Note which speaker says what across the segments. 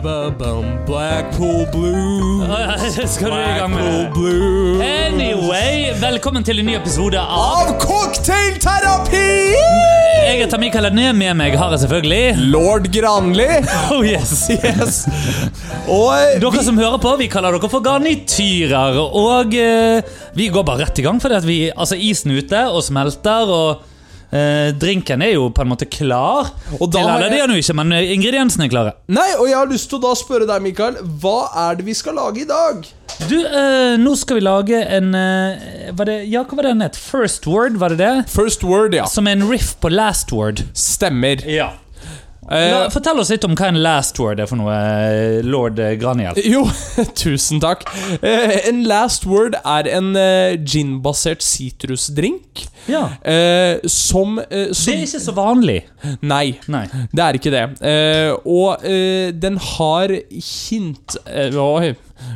Speaker 1: Ba-ba-bum, Blackpool Blue.
Speaker 2: Skal du i gang med det?
Speaker 1: Blue.
Speaker 2: Anyway, velkommen til en ny episode av
Speaker 1: Av cocktailterapi!
Speaker 2: Jeg heter Mikael Edne, med meg har jeg selvfølgelig
Speaker 1: Lord Granli.
Speaker 2: Oh yes
Speaker 1: Yes. Og eh,
Speaker 2: Dere som hører på, vi kaller dere for garnityrer. Og eh, vi går bare rett i gang, for altså isen er ute og smelter. Og eh, drinken er jo på en måte klar.
Speaker 1: Og da har jeg-
Speaker 2: det er den jo ikke, men eh, ingrediensene er klare.
Speaker 1: Nei, og jeg har lyst til å da spørre deg, Mikael. Hva er det vi skal lage i dag?
Speaker 2: Du, eh, nå skal vi lage en eh, var det, Ja, hva var det den het? First Word, var det det?
Speaker 1: First word, ja.
Speaker 2: Som er en riff på last word.
Speaker 1: Stemmer.
Speaker 2: Ja
Speaker 1: Eh,
Speaker 2: Fortell oss litt om hva en last word er for noe, eh, lord Granhjell. Graniel.
Speaker 1: jo, tusen takk. Eh, en last word er en eh, gin-basert sitrusdrink.
Speaker 2: Ja.
Speaker 1: Eh, som, eh,
Speaker 2: Det er ikke så vanlig.
Speaker 1: Nei.
Speaker 2: Nei.
Speaker 1: Det er ikke det. Eh, og eh, den har hint Uh,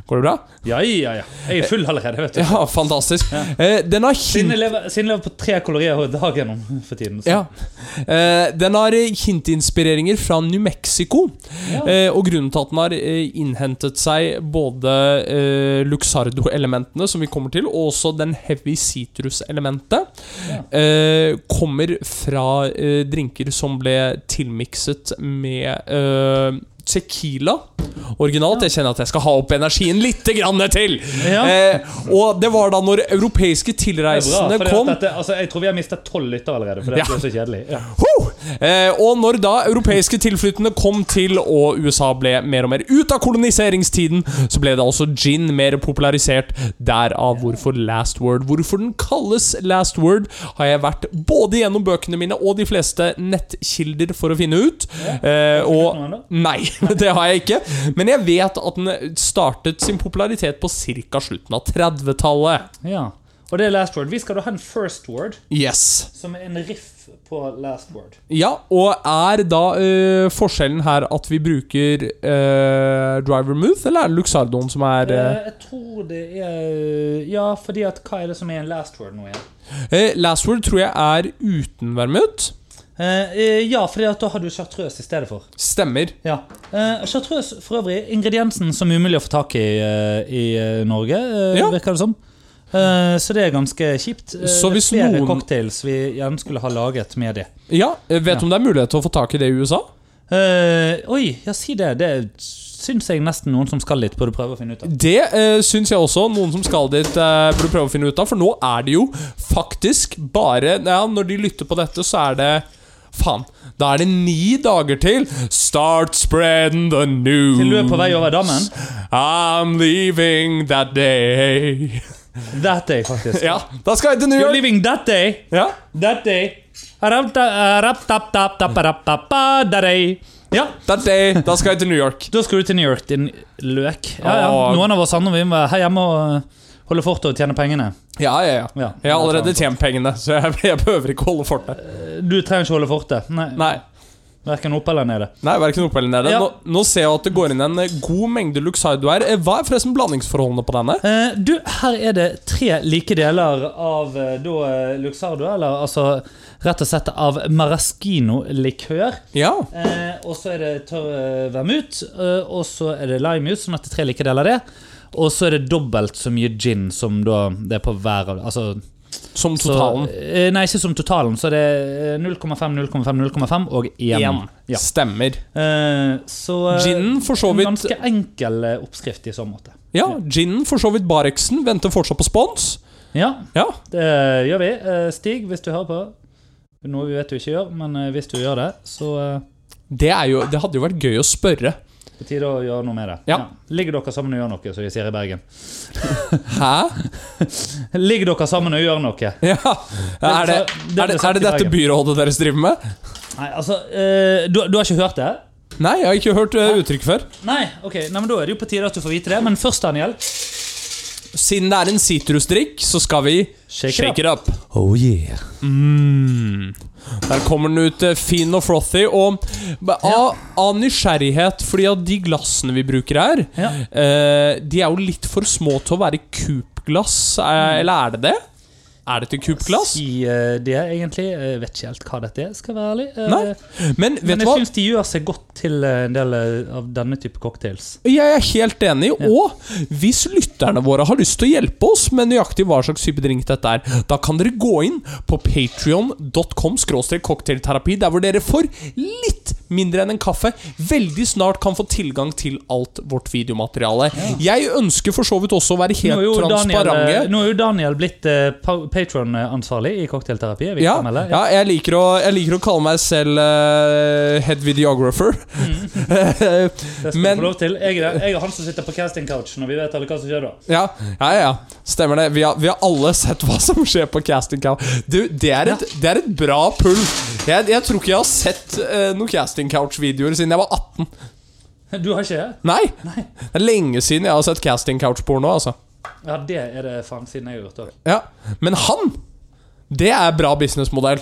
Speaker 1: går det bra?
Speaker 2: Ja, ja, ja. Jeg er full allerede, vet du.
Speaker 1: Ja, fantastisk. Eh, den har
Speaker 2: Siden
Speaker 1: hint...
Speaker 2: jeg lever, siden jeg lever på tre kalorier i dagen om for tiden. så-
Speaker 1: Ja. Eh, den har hintinspireringer fra New Mexico.
Speaker 2: Ja.
Speaker 1: Eh, og grunnen til at den har eh, innhentet seg både eh, Luxardo-elementene, som vi kommer til, og også den heavy citrus-elementet,
Speaker 2: Ja.
Speaker 1: eh, kommer fra drinker som ble tilmikset med eh, Tequila. Originalt. Jeg kjenner at jeg skal ha opp energien litt grann til.
Speaker 2: Ja.
Speaker 1: Eh, og det var da når europeiske
Speaker 2: Det bra,
Speaker 1: tilreisende
Speaker 2: at
Speaker 1: kom
Speaker 2: dette, altså, Jeg tror vi har mistet tolv lyttere allerede, for
Speaker 1: Ja.
Speaker 2: dette er så kjedelig. Ja.
Speaker 1: Eh, og når da europeiske tilflyttende kom til, og USA ble mer og mer ut av koloniseringstiden, så ble det også gin mer popularisert. Derav hvorfor Last Word. Hvorfor den kalles Last Word, har jeg vært både gjennom bøkene mine og de fleste nettkilder for å finne ut. Eh, og? Nei, det har jeg ikke. Men jeg vet at den startet sin popularitet på ca. slutten av 30-tallet.
Speaker 2: Ja. Og det er last word. Vi skal da ha en first word,
Speaker 1: Yes.
Speaker 2: som er en riff på last word.
Speaker 1: Ja, og er da uh, forskjellen her at vi bruker uh, Driver move, eller er det Luxardoen som er
Speaker 2: Eh, jeg tror det er Ja, fordi at hva er det som er en last word nå igjen?
Speaker 1: Last Word tror jeg er uten vermouth.
Speaker 2: Eh, eh, ja, fordi da har du chartreuse i stedet for.
Speaker 1: Stemmer.
Speaker 2: Ja. Eh, chartreuse for øvrig, ingrediensen som er umulig å få tak i eh, i eh, Norge, eh,
Speaker 1: Ja.
Speaker 2: virker det som. Så det er ganske kjipt.
Speaker 1: Så
Speaker 2: det er flere
Speaker 1: noen-
Speaker 2: cocktails vi gjerne skulle ha laget med det.
Speaker 1: Ja, Vet du om det er mulighet til å få tak i det i USA?
Speaker 2: Oi, ja, si det. Det syns jeg nesten noen som skal dit, burde prøve å finne ut av.
Speaker 1: Det uh, syns jeg også noen som skal dit, uh, burde prøve å finne ut av. For nå er det jo faktisk bare Ja, når de lytter på dette, så er det Faen. Da er det ni dager til. Start spreading the news.
Speaker 2: Til du er på vei over dammen?
Speaker 1: I'm leaving that day.
Speaker 2: That day, faktisk.
Speaker 1: Ja, da skal jeg til New York.
Speaker 2: You're leaving that day.
Speaker 1: Ja,
Speaker 2: That day. Ja,
Speaker 1: that day. Da skal jeg til New York.
Speaker 2: da skal du til New York, din løk. Ja, ja. Noen av oss andre vi var her hjemme og holde fortet og tjene pengene.
Speaker 1: Ja, ja, ja.
Speaker 2: Ja.
Speaker 1: Jeg har allerede tjent pengene, så jeg, jeg behøver ikke holde fortet.
Speaker 2: Du trenger ikke holde fortet. Nei,
Speaker 1: Nei,
Speaker 2: Verken oppe eller nede.
Speaker 1: nei verken oppe eller nede.
Speaker 2: Ja.
Speaker 1: Nå, nå ser jeg at det går inn en eh, god mengde Luxardo her. Eh, Hva er forresten blandingsforholdene på denne?
Speaker 2: Eh, du, her er det tre like deler av eh, da, eh, Luxardo, eller altså rett og slett av maraschino-likør.
Speaker 1: Ja,
Speaker 2: Eh, og så er det tørr eh, vermut, eh, og så er det limejus, sånn at det er tre like deler av det. Og så er det dobbelt så mye gin som da det er på hver av Altså
Speaker 1: som totalen.
Speaker 2: Så, eh, nei, ikke som totalen. Så det er 0,5, 0,5, 0,5 og 1.
Speaker 1: Én.
Speaker 2: Ja.
Speaker 1: Stemmer.
Speaker 2: Eh, så eh,
Speaker 1: Ginen for så
Speaker 2: en
Speaker 1: vidt
Speaker 2: ganske enkel eh, oppskrift i så måte.
Speaker 1: Ja, ginen for så vidt Bareksen venter fortsatt på spons.
Speaker 2: Ja,
Speaker 1: Ja,
Speaker 2: det gjør vi. Stig, hvis du hører på. Noe vi vet du ikke gjør, men hvis du gjør det, så
Speaker 1: det, jo, det hadde jo vært gøy å spørre.
Speaker 2: På tide å gjøre noe med det.
Speaker 1: Ja.
Speaker 2: Ligger dere sammen og gjør noe, som de sier i Bergen.
Speaker 1: Hæ?
Speaker 2: Ligger dere sammen og gjør noe?
Speaker 1: Ja. Er det, er det, er det dette byrådet dere driver med?
Speaker 2: Nei, altså eh, du, du har ikke hørt det?
Speaker 1: Nei, jeg har ikke hørt uh, uttrykk før.
Speaker 2: Nei, ok, nei, men Da er det jo på tide at du får vite det. Men først, Daniel
Speaker 1: Siden det er en sitrusdrikk, så skal vi
Speaker 2: Shake it
Speaker 1: it up.
Speaker 2: Oh yeah.
Speaker 1: Mm. Der kommer den ut eh, fin og frothy. Og av, av nysgjerrighet, fordi at de glassene vi bruker her,
Speaker 2: Ja.
Speaker 1: eh, de er jo litt for små til å være Coop-glass. Eh, eller er det det? Er dette Coop-glass?
Speaker 2: Si eh, det, egentlig. Jeg vet ikke helt hva dette er, skal være ærlig. Eh,
Speaker 1: Nei, Men vet
Speaker 2: men jeg syns de gjør seg godt til eh, en del eh, av denne type cocktails.
Speaker 1: Jeg er helt enig,
Speaker 2: Ja.
Speaker 1: og hvis lytterne våre har lyst til å hjelpe oss med nøyaktig hva slags type drink dette er, da kan dere gå inn på patrion.com cocktailterapi, der hvor dere får litt mindre enn en kaffe veldig snart kan få tilgang til alt vårt videomateriale. Jeg ønsker for så vidt også å være helt
Speaker 2: eh,
Speaker 1: transparente.
Speaker 2: nå er jo Daniel blitt uh, Patron-ansvarlig i cocktailterapi. er
Speaker 1: Ja, ja jeg, liker å, jeg liker å kalle meg selv uh, head videographer.
Speaker 2: Det skal
Speaker 1: Men-
Speaker 2: du få lov til. Jeg jeg er han som sitter på casting couch når vi vet alle hva som skjer da.
Speaker 1: Ja, ja, ja. Stemmer det. Vi har, vi har alle sett hva som skjer på casting couch. Du, det et, det er et bra pull. Jeg, jeg tror ikke jeg har sett uh, noen casting couch-videoer siden jeg var 18.
Speaker 2: Du har ikke det?
Speaker 1: Nei! Det er lenge siden jeg har sett casting couch-porno, altså.
Speaker 2: Ja, det er det faen siden jeg har gjort òg.
Speaker 1: Ja. Men han! Det er bra businessmodell.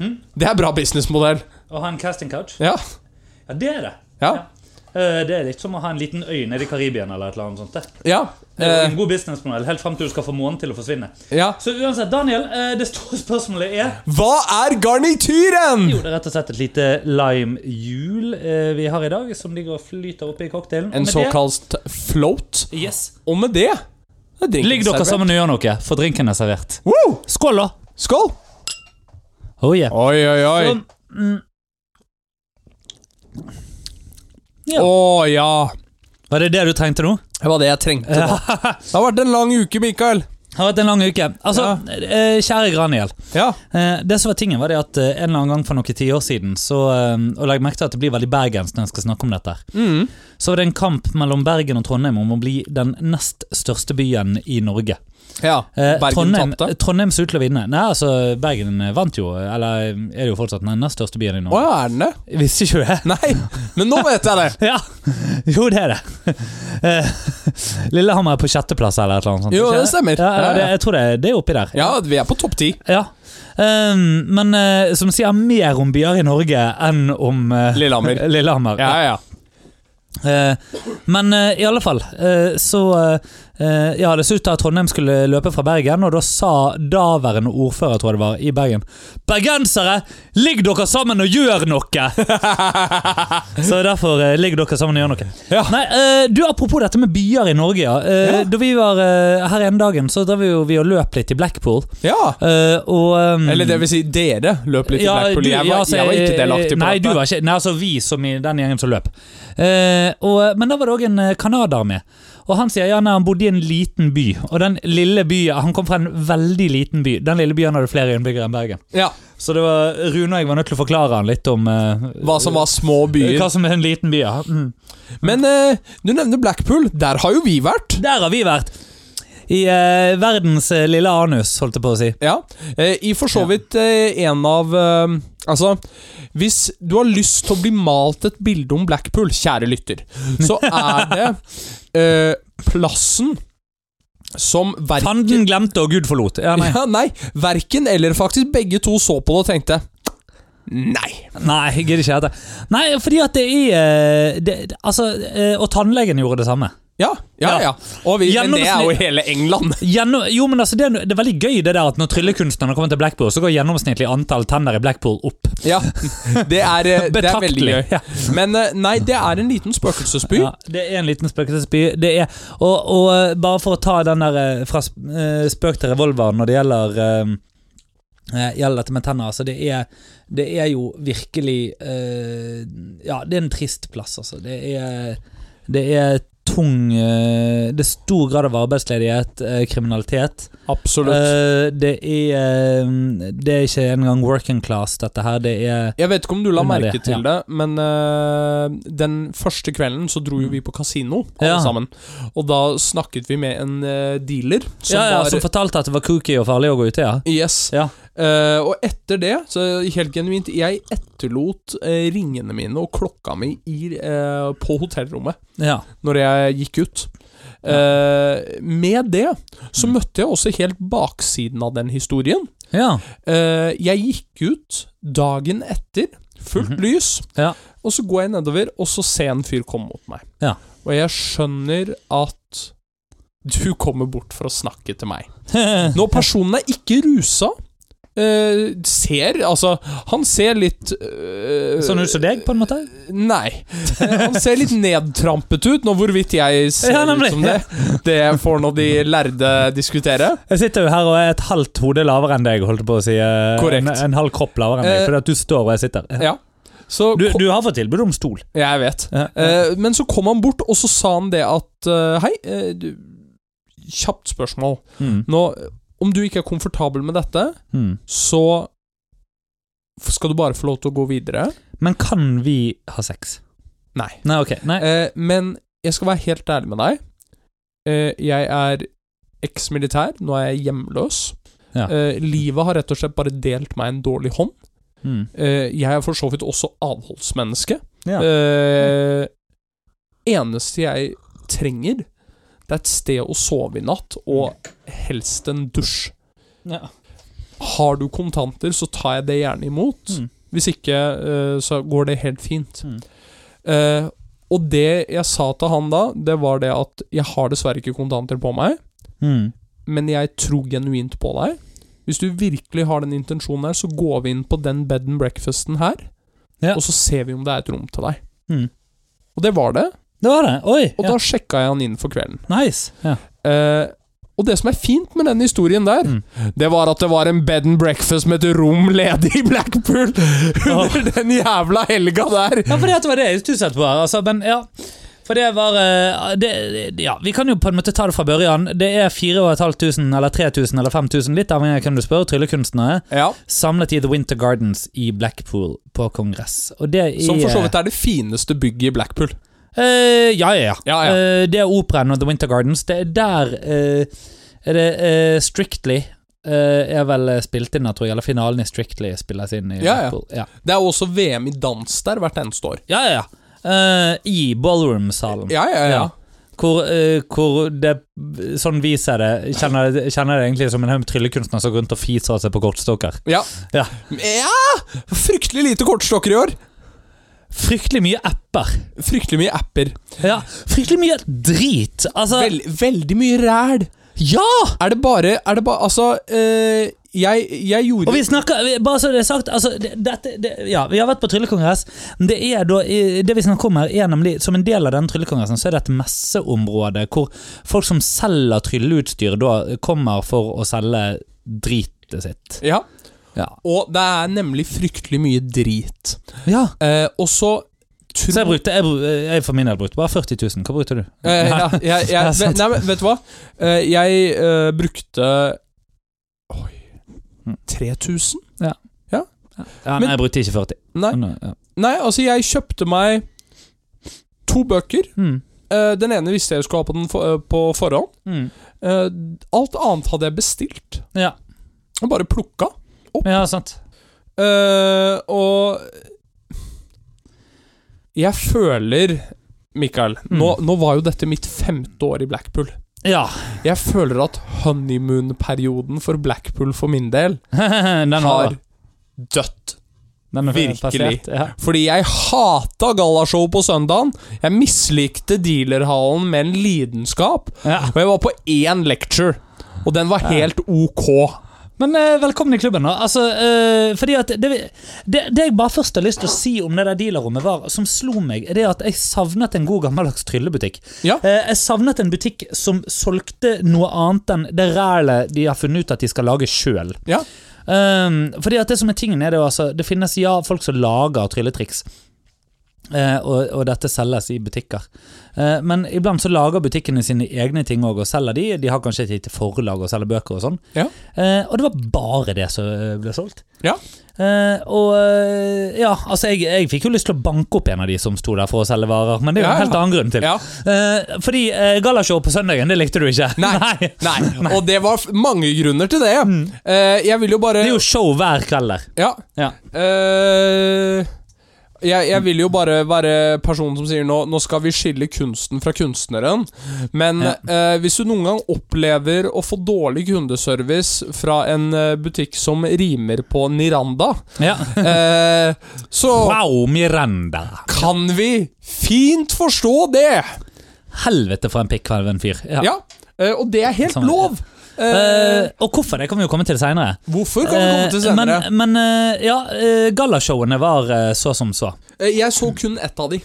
Speaker 2: Hm?
Speaker 1: Det er bra businessmodell.
Speaker 2: Å ha en casting couch?
Speaker 1: Ja.
Speaker 2: Ja, det er det.
Speaker 1: Ja.
Speaker 2: ja. Det er litt som å ha en liten øy nede i Karibien eller et eller annet sånt.
Speaker 1: Ja.
Speaker 2: Det er
Speaker 1: Eh,
Speaker 2: en god businessmodell helt frem til du skal få månen til å forsvinne.
Speaker 1: ja.
Speaker 2: Så uansett, Daniel, eh, det store spørsmålet er
Speaker 1: Hva er garnityren?
Speaker 2: Jo, det er rett og slett et lite lime-hjul eh, vi har i dag, som ligger og flyter oppi cocktailen.
Speaker 1: En såkalt float.
Speaker 2: yes.
Speaker 1: Og med det
Speaker 2: Ligg dere sammen og gjør noe, for drinken er servert.
Speaker 1: Woo!
Speaker 2: Skål, da!
Speaker 1: Skål!
Speaker 2: Oh yeah.
Speaker 1: Oi, oi, oi.
Speaker 2: Så, mm, Ja.
Speaker 1: Å ja.
Speaker 2: var det det du trengte nå?
Speaker 1: Det var det jeg trengte. da. Det har vært en lang uke, Mikael.
Speaker 2: Det har vært en lang uke. Altså, ja. kjære Graniel.
Speaker 1: Ja.
Speaker 2: Eh, det som var tingen var det at eh, En eller annen gang for noen tiår siden Så, eh, Og legg merke til at det blir veldig bergensk når jeg skal snakke om dette.
Speaker 1: Mm.
Speaker 2: Så var det en kamp mellom Bergen og Trondheim om å bli den nest største byen i Norge.
Speaker 1: Ja.
Speaker 2: Eh,
Speaker 1: Bergen
Speaker 2: eh,
Speaker 1: tapte.
Speaker 2: Trondheim ser ut til å vinne. Nei, altså Bergen vant jo, eller er det jo fortsatt den nest største byen i
Speaker 1: Å
Speaker 2: Norge.
Speaker 1: ja, er den det?
Speaker 2: Visste ikke det?
Speaker 1: Nei, men nå vet jeg det.
Speaker 2: Ja, jo det er det. Eh, Lillehammer er på sjetteplass eller et eller annet sånt.
Speaker 1: Jo, det stemmer.
Speaker 2: Ja, ja,
Speaker 1: Ja,
Speaker 2: det, jeg tror det, det er oppi der.
Speaker 1: Ja, vi er på topp ti.
Speaker 2: Ja. Um, men uh, som sier mer om byer i Norge enn om uh,
Speaker 1: Lillehammer.
Speaker 2: Lillehammer.
Speaker 1: Ja, ja.
Speaker 2: Eh, men uh, i alle fall, eh, så eh, eh, Ja, det så ut til at Trondheim skulle løpe fra Bergen, og da sa daværende ordfører, tror jeg det var, i Bergen Bergensere, ligg dere sammen og gjør noe! så derfor eh, ligg dere sammen og gjør noe.
Speaker 1: Ja.
Speaker 2: Nei, eh, du Apropos dette med byer i Norge. Ja. Eh,
Speaker 1: Ja.
Speaker 2: Da vi var eh, her en dagen, så drev vi jo vi og løp litt i Blackpool.
Speaker 1: ja.
Speaker 2: Eh, og, um,
Speaker 1: Eller det vil si, dere løp litt i Blackpool.
Speaker 2: du-
Speaker 1: Jeg var,
Speaker 2: altså,
Speaker 1: jeg var ikke delaktig på
Speaker 2: Nei,
Speaker 1: dette.
Speaker 2: du var ikke Nei, altså vi som i den gjengen som løp. Eh, og, men da var det òg en canadier med. Og han sier ja, nei, han bodde i en liten by. Og den lille byen Han kom fra en veldig liten by. Den lille byen hadde flere innbyggere enn Bergen.
Speaker 1: Ja,
Speaker 2: Så det var Rune og jeg var nødt til å forklare han litt om eh,
Speaker 1: Hva som var små byer.
Speaker 2: Hva som er en liten by, ja. Mm.
Speaker 1: Men eh, du nevner Blackpool. Der har jo vi vært.
Speaker 2: Der har vi vært. I eh, verdens eh, lille anus, holdt jeg på å si.
Speaker 1: Ja, eh, I for så vidt eh, en av eh, Altså, hvis du har lyst til å bli malt et bilde om Blackpool, kjære lytter, så er det eh, plassen som verken
Speaker 2: Fanden glemte og Gud forlot. Ja, nei.
Speaker 1: Ja, nei, verken eller faktisk begge to så på det og tenkte Nei.
Speaker 2: Nei, jeg gidder ikke. Nei, fordi at det er eh, det, det- Altså, eh, og tannlegen gjorde det samme.
Speaker 1: Ja, ja,
Speaker 2: Ja.
Speaker 1: Og vi, men det er jo hele England.
Speaker 2: Gjennom, jo, men altså, det, er, det er veldig gøy det der at når tryllekunstnerne kommer til Blackpool, så går gjennomsnittlig antall tenner i Blackpool opp.
Speaker 1: Ja, Det er, eh, det er veldig gøy.
Speaker 2: Ja.
Speaker 1: Men eh, nei, det er en liten spøkelsesby.
Speaker 2: Ja, det er en liten spøkelsesby. Det er, og, og eh, bare for å ta den der fra sp- spøk til revolver når det gjelder gjelder dette med tenner, altså det er, det er jo virkelig uh, Ja, det er en trist plass, altså. Det er, det er tung eh, Det er stor grad av arbeidsledighet, eh, kriminalitet.
Speaker 1: Absolutt.
Speaker 2: Eh, det er Det er ikke engang working class, dette her. Det er
Speaker 1: Jeg vet ikke om du la
Speaker 2: merke det,
Speaker 1: til det, men den første kvelden så dro jo vi på kasino, alle
Speaker 2: Ja.
Speaker 1: sammen. Og da snakket vi med en dealer som
Speaker 2: ja, ja,
Speaker 1: var
Speaker 2: Som fortalte at det var kooky og farlig å gå ute, ja.
Speaker 1: Yes.
Speaker 2: Ja.
Speaker 1: Uh, og etter det, så helt genuint, jeg etterlot uh, ringene mine og klokka mi i, uh, på hotellrommet
Speaker 2: ja.
Speaker 1: når jeg gikk ut. Uh, med det så
Speaker 2: Mm.
Speaker 1: møtte jeg også helt baksiden av den historien.
Speaker 2: ja.
Speaker 1: Uh, jeg gikk ut dagen etter, fullt
Speaker 2: Mhm.
Speaker 1: lys,
Speaker 2: Ja.
Speaker 1: og så går jeg nedover, og så ser jeg en fyr komme mot meg.
Speaker 2: Ja.
Speaker 1: Og jeg skjønner at du kommer bort for å snakke til meg. Når personen er ikke rusa, eh, ser Altså, han ser litt uh,
Speaker 2: Sånn ut som deg, på en måte?
Speaker 1: Nei. Eh, Han ser litt nedtrampet ut, nå hvorvidt jeg ser
Speaker 2: Ja,
Speaker 1: ut som det. Det får nå de lærde diskutere.
Speaker 2: Jeg sitter jo her og er et halvt hode lavere enn deg, holdt på å si. En, en halv kropp lavere enn deg, fordi at du står og jeg sitter.
Speaker 1: Ja. Så
Speaker 2: Du, du har fått tilbud om stol.
Speaker 1: Jeg vet.
Speaker 2: Ja.
Speaker 1: Uh, men så kom han bort, og så sa han det at Hei, du, kjapt spørsmål.
Speaker 2: Mm.
Speaker 1: Nå, om du ikke er komfortabel med dette,
Speaker 2: Mm.
Speaker 1: så skal du bare få lov til å gå videre.
Speaker 2: Men kan vi ha sex?
Speaker 1: Nei.
Speaker 2: Nei, ok. Nei.
Speaker 1: Eh, men jeg skal være helt ærlig med deg. Eh, jeg er eksmilitær. Nå er jeg hjemløs.
Speaker 2: Ja.
Speaker 1: Eh, livet har rett og slett bare delt meg en dårlig hånd.
Speaker 2: Mm.
Speaker 1: Eh, jeg er for så vidt også avholdsmenneske.
Speaker 2: Ja.
Speaker 1: Eh, eneste jeg trenger, det er et sted å sove i natt, og helst en dusj.
Speaker 2: Ja.
Speaker 1: Har du kontanter, så tar jeg det gjerne imot.
Speaker 2: Mm.
Speaker 1: Hvis ikke, eh, så går det helt fint.
Speaker 2: Mm.
Speaker 1: Eh, og det jeg sa til han da, det var det at jeg har dessverre ikke kontanter på meg,
Speaker 2: Mm.
Speaker 1: men jeg tror genuint på deg. Hvis du virkelig har den intensjonen her, så går vi inn på den bed and breakfasten her,
Speaker 2: Ja.
Speaker 1: og så ser vi om det er et rom til deg.
Speaker 2: Mm.
Speaker 1: Og det var det,
Speaker 2: Det var det. Oi!
Speaker 1: og
Speaker 2: Ja.
Speaker 1: da sjekka jeg han inn for kvelden.
Speaker 2: Nice. Ja.
Speaker 1: Eh, og det som er fint med den historien der,
Speaker 2: Mm.
Speaker 1: det var at det var en bed and breakfast med et rom ledig i Blackpool under den jævla helga der.
Speaker 2: Ja, for det var det jeg stusset på. Altså, men ja For det var eh, det, Ja, vi kan jo på en måte ta det fra børjan. Det er 4500 eller 3000 eller 5000, litt avhengig av hvem du spør, tryllekunstnere,
Speaker 1: Ja,
Speaker 2: samlet i The Winter Gardens i Blackpool på kongress. Og det i,
Speaker 1: Som for så vidt er det fineste bygget i Blackpool.
Speaker 2: Eh, ja, ja, ja.
Speaker 1: Ja, ja.
Speaker 2: Uh, det er operaen og The Winter Gardens. Det er der uh, Er det Strictly er vel spilt inn, tror jeg. Eller finalen i Strictly spilles inn i
Speaker 1: Ja, ja. Det er også VM i dans der hvert eneste år.
Speaker 2: ja. ja, ja. I ballroom-salen.
Speaker 1: Ja, ja, ja.
Speaker 2: Hvor, hvor det Sånn vi ser det, kjenner, kjenner det egentlig som en haug med tryllekunstnere som går rundt og fiser av seg på kortstokker.
Speaker 1: Ja.
Speaker 2: Ja.
Speaker 1: Ja! Fryktelig lite kortstokker i år.
Speaker 2: Fryktelig mye apper.
Speaker 1: Fryktelig mye apper.
Speaker 2: Ja, Fryktelig mye drit. Altså
Speaker 1: Vel, veldig mye ræl.
Speaker 2: Ja!
Speaker 1: Er det bare Er det bare Altså, øh, jeg, jeg gjorde
Speaker 2: Og vi snakker, bare så det er sagt altså, det, dette, det, ja, Vi har vært på tryllekongress. Det, er da, det vi snakker om her, er nemlig som en del av denne tryllekongressen, så er det et messeområde hvor folk som selger trylleutstyr, da kommer for å selge dritet sitt.
Speaker 1: Ja.
Speaker 2: Ja.
Speaker 1: Og det er nemlig fryktelig mye drit.
Speaker 2: ja.
Speaker 1: Eh, og så
Speaker 2: Så jeg brukte jeg, jeg for min del brukte bare 40 000. Hva brukte du?
Speaker 1: Eh, ja, jeg, jeg,
Speaker 2: Ja,
Speaker 1: nei, men vet du hva? Eh, jeg eh, brukte Oi
Speaker 2: Mm.
Speaker 1: 3000?
Speaker 2: Ja,
Speaker 1: Men-
Speaker 2: nei, jeg brukte ikke 40.
Speaker 1: Nei.
Speaker 2: Men, ja.
Speaker 1: Nei, altså, jeg kjøpte meg to bøker.
Speaker 2: Mm.
Speaker 1: Eh, den ene visste jeg skulle ha på, den for, eh, på forhånd.
Speaker 2: Mm.
Speaker 1: Eh, alt annet hadde jeg bestilt.
Speaker 2: Ja.
Speaker 1: Og bare plukka.
Speaker 2: Ja, sant.
Speaker 1: Uh, og Jeg føler Mikael, nå,
Speaker 2: Mm.
Speaker 1: nå var jo dette mitt femte år i Blackpool.
Speaker 2: Ja.
Speaker 1: Jeg føler at honeymoon-perioden for Blackpool for min del har dødt. virkelig.
Speaker 2: passert, Ja.
Speaker 1: Fordi jeg hata gallashow på søndagen. Jeg mislikte dealerhallen med en lidenskap.
Speaker 2: Ja.
Speaker 1: Og jeg var på én lecture, og den var helt ok.
Speaker 2: Men eh, velkommen i klubben. da Altså, eh, fordi at det, det, det jeg bare først har lyst til å si om det der dealerrommet, var, som slo meg, er det at jeg savnet en god gammeldags tryllebutikk.
Speaker 1: Ja.
Speaker 2: Eh, jeg savnet en butikk som solgte noe annet enn det rælet de har funnet ut at de skal lage sjøl. Um, fordi at det som er tingen er det, altså, det finnes ja folk som lager trylletriks. Eh, og, og dette selges i butikker. Eh, men iblant så lager butikkene sine egne ting òg, og selger de. De har kanskje et lite forlag og selger bøker og sånn.
Speaker 1: Ja.
Speaker 2: Eh, og det var bare det som eh, ble solgt.
Speaker 1: Ja.
Speaker 2: Eh, og eh, ja, altså jeg, jeg fikk jo lyst til å banke opp en av de som sto der for å selge varer, men det er jo
Speaker 1: Ja,
Speaker 2: en helt annen grunn til.
Speaker 1: Ja.
Speaker 2: Eh, fordi uh, gallashow på søndagen, det likte du ikke?
Speaker 1: Nei.
Speaker 2: Nei.
Speaker 1: Nei. Og det var mange grunner til det. Eh, jeg vil jo bare
Speaker 2: Det er jo show hver kveld der.
Speaker 1: Ja. Jeg, jeg vil jo bare være personen som sier nå Nå skal vi skille kunsten fra kunstneren. Men
Speaker 2: Ja.
Speaker 1: eh, hvis du noen gang opplever å få dårlig kundeservice fra en eh, butikk som rimer på Niranda,
Speaker 2: Ja.
Speaker 1: eh, så
Speaker 2: Wow, Miranda.
Speaker 1: kan vi fint forstå det.
Speaker 2: Helvete for en pikk av en fyr. Ja.
Speaker 1: Ja. eh, og det er helt
Speaker 2: Sånn
Speaker 1: lov.
Speaker 2: Eh, og hvorfor, det kan vi jo komme til senere.
Speaker 1: Hvorfor kan vi komme til senere?
Speaker 2: Men, men uh, ja, eh, gallashowene var eh, så som så.
Speaker 1: Eh, jeg så kun ett av de.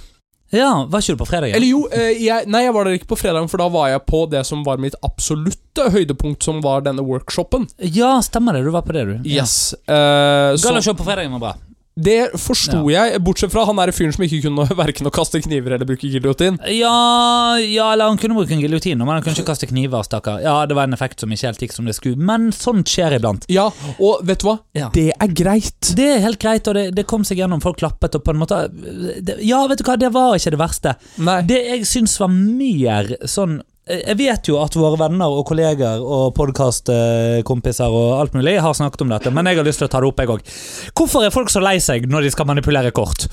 Speaker 2: Ja, Var ikke du på fredag?
Speaker 1: Eller jo, eh, jeg, nei, jeg var der ikke på fredagen, for da var jeg på det som var mitt absolutte høydepunkt, som var denne workshopen.
Speaker 2: Ja, stemmer det. Du var på det, du.
Speaker 1: Yes. Ja. Uh,
Speaker 2: Gallashow på fredagen var bra.
Speaker 1: Det forsto jeg, bortsett fra han der fyren som ikke kunne verken å kaste kniver eller bruke giljotin.
Speaker 2: Ja, ja, eller han kunne bruke en giljotin, men han kunne ikke kaste kniver, stakkar. Ja, det var en effekt som ikke helt gikk som det skulle, men sånt skjer iblant.
Speaker 1: Ja, og vet du hva?
Speaker 2: Ja.
Speaker 1: Det er greit.
Speaker 2: Det er helt greit, og det, det kom seg gjennom. Folk klappet, og på en måte det, Ja, vet du hva, det var ikke det verste.
Speaker 1: Nei.
Speaker 2: Det jeg syns var mer sånn jeg vet jo at våre venner og kolleger og podkastkompiser og alt mulig har snakket om dette, men jeg har lyst til å ta det opp, jeg òg. Hvorfor er folk så lei seg når de skal manipulere kort?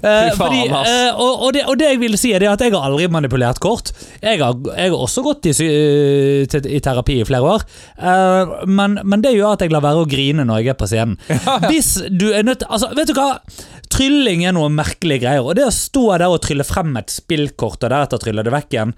Speaker 2: Eh, fordi, eh, og, og, det, og det jeg vil si, er at jeg har aldri manipulert kort. Jeg har, jeg har også gått i, eh, i terapi i flere år, eh, men, men det gjør at jeg lar være å grine når jeg er på scenen. Hvis du er nødt Altså, vet du hva? Trylling er noe merkelige greier. Og det å stå der og trylle frem et spillkort, og deretter trylle det vekk igjen,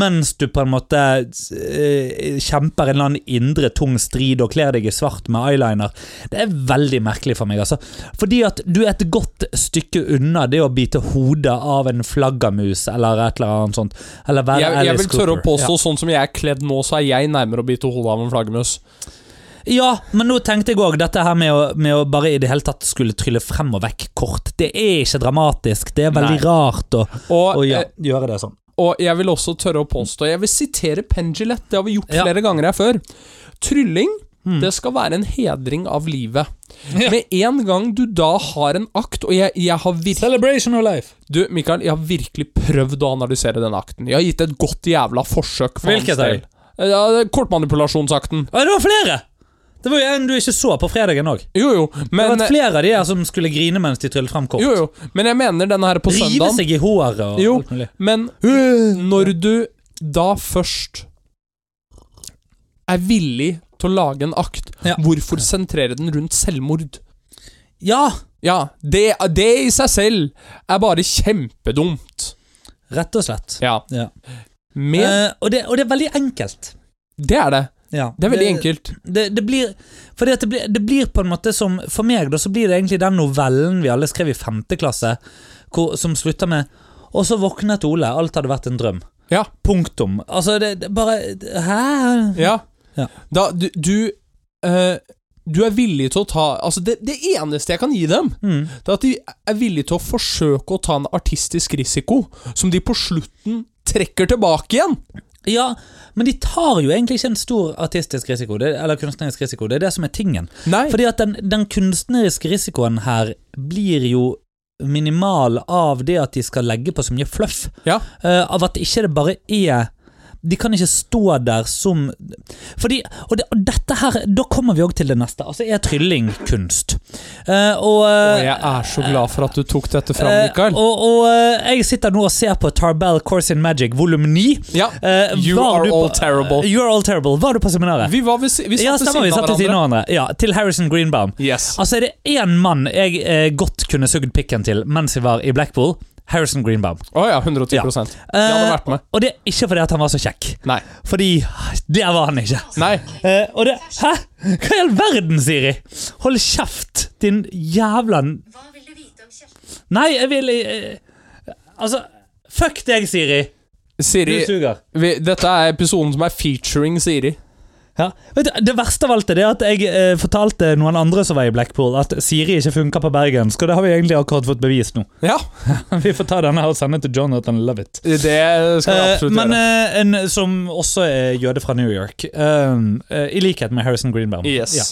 Speaker 2: mens du på en måte eh, kjemper en eller annen indre tung strid og kler deg i svart med eyeliner, det er veldig merkelig for meg. altså. Fordi at du er et godt stykke unna det å bite hodet av en flaggermus eller et eller annet sånt. Eller være
Speaker 1: Jeg, jeg vil tørre å
Speaker 2: påstå,
Speaker 1: påstå, sånn som jeg er kledd nå, så er jeg nærmere å bite hodet av en flaggermus.
Speaker 2: Ja, men nå tenkte jeg òg dette her med å, med å bare i det hele tatt skulle trylle frem og vekk kort. Det er ikke dramatisk. Det er veldig
Speaker 1: Nei.
Speaker 2: rart å,
Speaker 1: Og,
Speaker 2: å ja,
Speaker 1: eh,
Speaker 2: gjøre det sånn.
Speaker 1: og jeg vil også tørre å påstå Jeg vil sitere Pendulett, det har vi gjort
Speaker 2: Ja.
Speaker 1: flere ganger her før. Trylling,
Speaker 2: Mm.
Speaker 1: det skal være en hedring av livet.
Speaker 2: Ja.
Speaker 1: Med en gang du da har en akt, og jeg, jeg har virkelig
Speaker 2: Celebration of life.
Speaker 1: Du, Mikael, jeg har virkelig prøvd å analysere den akten. Jeg har gitt et godt jævla forsøk. for
Speaker 2: Hvilket er
Speaker 1: Ja, det er Kortmanipulasjonsakten.
Speaker 2: Å, det var flere! Det var jo en du ikke så på fredagen òg.
Speaker 1: Jo, jo,
Speaker 2: Det
Speaker 1: har
Speaker 2: var flere av de her som skulle grine mens de tryllet fram kort.
Speaker 1: Jo, jo, men jeg mener denne her på
Speaker 2: Rive
Speaker 1: søndagen.
Speaker 2: seg i håret og
Speaker 1: Jo.
Speaker 2: alt mulig.
Speaker 1: Men når du da først er villig til å lage en akt,
Speaker 2: Ja.
Speaker 1: hvorfor sentrere den rundt selvmord?
Speaker 2: Ja,
Speaker 1: Ja, det, det i seg selv er bare kjempedumt.
Speaker 2: rett og slett.
Speaker 1: Ja.
Speaker 2: Ja.
Speaker 1: Med
Speaker 2: Eh, og, det, og det er veldig enkelt.
Speaker 1: Det er det.
Speaker 2: Ja.
Speaker 1: Det er veldig enkelt.
Speaker 2: Det, det blir Fordi det blir, det blir på en måte som For meg da så blir det egentlig den novellen vi alle skrev i femte klasse, hvor, som slutter med Og så våknet Ole. Alt hadde vært en drøm.
Speaker 1: Ja.
Speaker 2: Punktum. Altså, det, det bare Hæ?
Speaker 1: Ja.
Speaker 2: Ja.
Speaker 1: Da du Du, eh, du er villig til å ta Altså, det, det eneste jeg kan gi dem,
Speaker 2: Mm.
Speaker 1: det er at de er villige til å forsøke å ta en artistisk risiko, som de på slutten trekker tilbake igjen.
Speaker 2: Ja, men de tar jo egentlig ikke en stor artistisk risiko, det, eller kunstnerisk risiko. Det er det som er tingen.
Speaker 1: Nei.
Speaker 2: Fordi at den, den kunstneriske risikoen her blir jo minimal av det at de skal legge på så mye fluff.
Speaker 1: Ja.
Speaker 2: Uh, av at ikke det bare er De kan ikke stå der som Fordi, og, det, og dette her Da kommer vi òg til det neste. Altså, er trylling kunst? Uh, og,
Speaker 1: Og
Speaker 2: eh,
Speaker 1: jeg er så glad for at du tok dette fram,
Speaker 2: Mikael.
Speaker 1: Mikael.
Speaker 2: og, og uh, jeg sitter nå og ser på Tarbell Course in Magic volum 9.
Speaker 1: Ja.
Speaker 2: Eh,
Speaker 1: You are all
Speaker 2: på-
Speaker 1: terrible.
Speaker 2: You are all terrible. Var du på seminaret?
Speaker 1: Vi var vi, vi satt
Speaker 2: ja, stemmer. Ved siden av hverandre. Ja, til Harrison Greenbaum.
Speaker 1: Yes.
Speaker 2: Altså, er det én mann jeg eh, godt kunne sugd pikken til mens jeg var i Blackpool, Harrison Greenbaum.
Speaker 1: Å ja, 110
Speaker 2: Ja.
Speaker 1: De hadde vært med.
Speaker 2: Eh, Og det er ikke fordi at han var så kjekk.
Speaker 1: Nei.
Speaker 2: Fordi det var han ikke.
Speaker 1: Nei.
Speaker 2: Uh, og det Hæ? Hva i all verden, Siri? Hold kjeft, din jævla
Speaker 3: Hva vil du vite om Kjersti?
Speaker 2: Nei, jeg vil uh, Altså, fuck deg, Siri.
Speaker 1: Siri, Du
Speaker 2: suger.
Speaker 1: vi, dette er episoden som er featuring Siri.
Speaker 2: Ja. Du, det verste av alt er det at jeg eh, fortalte noen andre som var i Blackpool, at Siri ikke funka på bergensk, og det har vi egentlig akkurat fått bevist nå.
Speaker 1: Ja,
Speaker 2: vi får ta denne her og sende til Jonathan Lovett.
Speaker 1: det skal vi
Speaker 2: Eh,
Speaker 1: absolutt
Speaker 2: men
Speaker 1: gjøre.
Speaker 2: eh, en som også er jøde fra New York, eh, eh, i likhet med Harrison Greenbaum.
Speaker 1: Yes.
Speaker 2: Ja.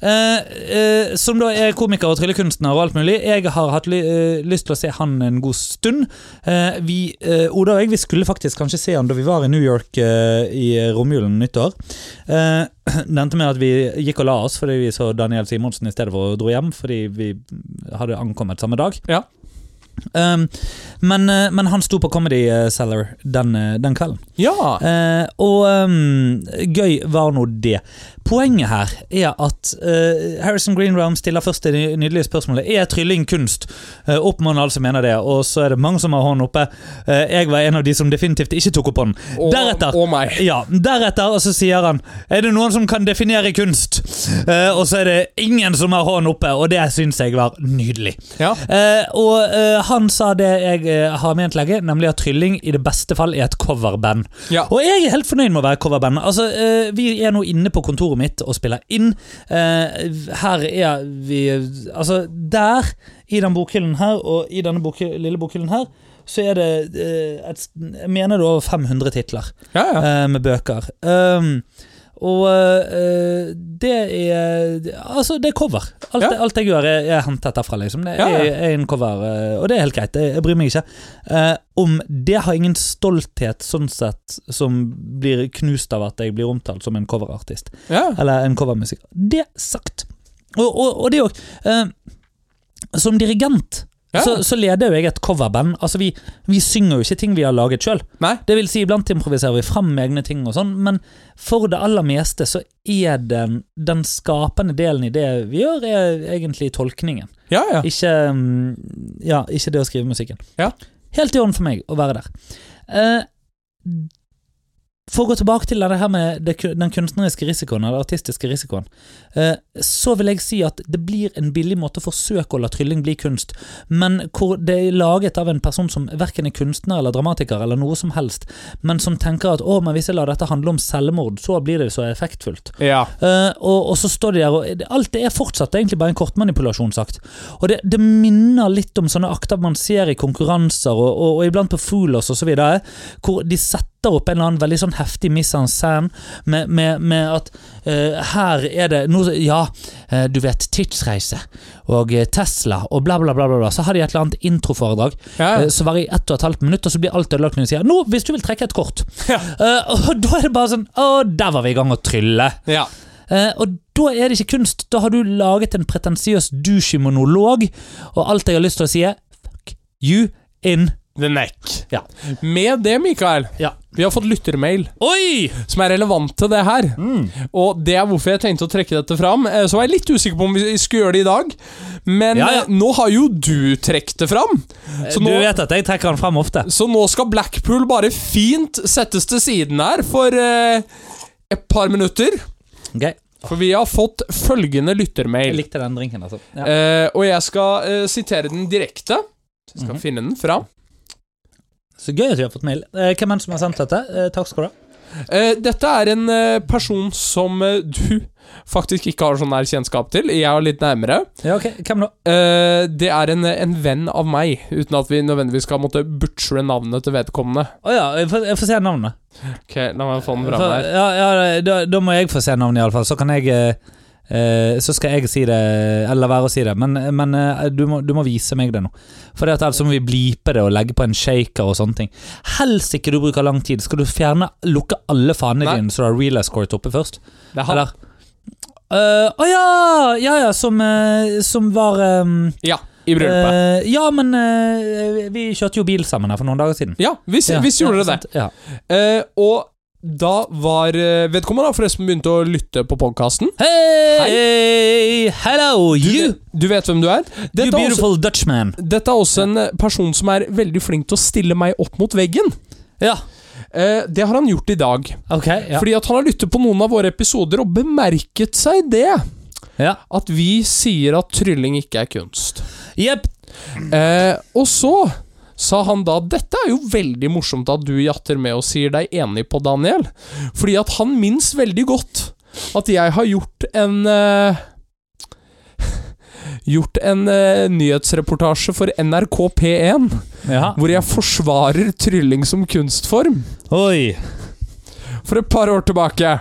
Speaker 2: Eh, eh, som da er komiker og tryllekunstner og alt mulig. Jeg har hatt ly eh, lyst til å se han en god stund. Eh, vi, eh, Oda og jeg vi skulle faktisk kanskje se han da vi var i New York i romjulen nyttår. Eh, det endte med at vi gikk og la oss fordi vi så Daniel Simonsen i stedet for å dro hjem, fordi vi hadde ankommet samme dag.
Speaker 1: Ja.
Speaker 2: Um, men, men han sto på Comedy Cellar den, den kvelden.
Speaker 1: Ja.
Speaker 2: Uh, og um, gøy var nå det. Poenget her er at uh, Harrison Greenram stiller først det nydelige spørsmålet Er trylling kunst. Uh, oppmann som mener det, og så er det mange som har hånden oppe. Uh, jeg var en av de som definitivt ikke tok opp hånden.
Speaker 1: Oh,
Speaker 2: Deretter
Speaker 1: og
Speaker 2: ja, deretter og så sier han Er det noen som kan definere kunst? Uh, og så er det ingen som har hånden oppe, og det syns jeg var nydelig.
Speaker 1: Ja.
Speaker 2: Og han sa det jeg har ment lenge, nemlig at Trylling i det beste fall er et coverband.
Speaker 1: Ja.
Speaker 2: Og jeg er helt fornøyd med å være coverband. Altså, vi er nå inne på kontoret mitt og spiller inn. Eh, her er vi Altså, der, i den bokhyllen her, og i denne bok, lille bokhyllen her, så er det eh, et, Jeg mener det er over 500 titler
Speaker 1: Ja, ja.
Speaker 2: eh, med bøker. Um, og uh, det er Altså, det er cover. Alt,
Speaker 1: Ja.
Speaker 2: alt jeg gjør, er, er hentet derfra, liksom. Det
Speaker 1: Ja, ja.
Speaker 2: er en cover, eh, og det er helt greit. Jeg, jeg bryr meg ikke. Uh, om det har ingen stolthet, sånn sett, som blir knust av at jeg blir omtalt som en coverartist. Eller en covermusiker. Det sagt. Og, og, og det òg. som dirigent
Speaker 1: Ja.
Speaker 2: så, så leder jo jeg et coverband. Altså vi, vi synger jo ikke ting vi har laget sjøl. Si, iblant improviserer vi fram egne ting, og sånn, men for det aller meste så er den, den skapende delen i det vi gjør, er egentlig tolkningen.
Speaker 1: Ja, ja.
Speaker 2: Ikke, mm, ja, ikke det å skrive musikken.
Speaker 1: Ja.
Speaker 2: Helt i orden for meg å være der. Eh, for å gå tilbake til det her med den kunstneriske risikoen, eller artistiske risikoen, eh, så vil jeg si at det blir en billig måte å forsøke å la trylling bli kunst, men hvor det er laget av en person som verken er kunstner eller dramatiker eller noe som helst, men som tenker at å, men hvis jeg lar dette handle om selvmord, så blir det så effektfullt.
Speaker 1: ja.
Speaker 2: Eh, og, og så står de der, og alt det er fortsatt egentlig bare en kortmanipulasjon, sagt. Og det, det minner litt om sånne akter man ser i konkurranser, og, og, og iblant på Foolers videre, hvor de setter opp en eller annen veldig sånn heftig mise en scène med, med, med at uh, her er det noe Ja, uh, du vet, tidsreise og eh, Tesla og bla, bla, bla, bla. Så har de et eller annet introforedrag
Speaker 1: ja.
Speaker 2: uh, som varer i ett og et halvt minutt, og så blir alt ødelagt når de sier 'nå, hvis du vil trekke et kort'.
Speaker 1: Ja.
Speaker 2: Uh, og da er det bare sånn 'Å, der var vi i gang å trylle'.
Speaker 1: ja.
Speaker 2: Uh, og da er det ikke kunst. Da har du laget en pretensiøs douche-monolog, og alt jeg har lyst til å si, er fuck you in
Speaker 1: The neck.
Speaker 2: Ja.
Speaker 1: Med det, Mikael,
Speaker 2: Ja.
Speaker 1: vi har fått lyttermail
Speaker 2: Oi!
Speaker 1: som er relevant til det her. Og det er hvorfor jeg tenkte å trekke dette fram. Eh, Så var jeg litt usikker på om vi skulle gjøre det i dag, men
Speaker 2: Ja,
Speaker 1: eh, nå har jo du trukket det fram. Så
Speaker 2: du
Speaker 1: nå,
Speaker 2: vet at jeg trekker den fram ofte.
Speaker 1: så nå skal Blackpool bare fint settes til siden her for eh, et par minutter.
Speaker 2: Okay.
Speaker 1: For vi har fått følgende
Speaker 2: Jeg likte den drinken, altså.
Speaker 1: Eh, og jeg skal eh, sitere den direkte. Så jeg skal
Speaker 2: Mhm.
Speaker 1: finne den fra.
Speaker 2: Så gøy at vi har fått mail. Eh, hvem er det som har sendt dette? Eh, takk skal du ha.
Speaker 1: Eh, dette er en person som du faktisk ikke har sånn nær kjennskap til. Jeg er litt nærmere.
Speaker 2: Ja, ok, Hvem da?
Speaker 1: Det er en, en venn av meg, uten at vi nødvendigvis skal måtte butchere navnet til vedkommende.
Speaker 2: Å ja, jeg får, jeg får se navnet.
Speaker 1: Ok, La meg få den fram her.
Speaker 2: ja, ja, da, da må jeg få se navnet, iallfall. Så kan jeg Så skal jeg si det, eller være å si det. Men, men eh, du, må, du må vise meg det nå. For det altså ellers må vi blipe det og legge på en shaker og sånne ting. Helst ikke du bruker lang tid. Skal du fjerne lukke alle fanene dine så du har real escort oppe først?
Speaker 1: Det er eller?
Speaker 2: Eller? uh, oh ja! Ja ja, som, uh, som var um,
Speaker 1: Ja, i bryllupet.
Speaker 2: Uh, Ja, men eh, vi kjørte jo bil sammen her for noen dager siden.
Speaker 1: ja, hvis,
Speaker 2: Ja,
Speaker 1: gjorde
Speaker 2: ja,
Speaker 1: det.
Speaker 2: Ja.
Speaker 1: Eh, og da var eh, vedkommende forresten begynt å lytte på podkasten.
Speaker 2: Hey, hello, you!
Speaker 1: du vet hvem du er?
Speaker 2: You
Speaker 1: Dette også,
Speaker 2: beautiful Dutchman.
Speaker 1: dette er også en eh, person som er veldig flink til å stille meg opp mot veggen.
Speaker 2: Ja,
Speaker 1: Eh, det har han gjort i dag.
Speaker 2: ok. Ja.
Speaker 1: Fordi at han har lyttet på noen av våre episoder og bemerket seg det.
Speaker 2: ja.
Speaker 1: At vi sier at trylling ikke er kunst.
Speaker 2: Jepp.
Speaker 1: Eh, og så sa han da Dette er jo veldig morsomt at du jatter med og sier deg enig på, Daniel. Fordi at han minnes veldig godt at jeg har gjort en uh, Gjort en uh, nyhetsreportasje for NRK P1
Speaker 2: Ja.
Speaker 1: hvor jeg forsvarer trylling som kunstform.
Speaker 2: Oi.
Speaker 1: For et par år tilbake.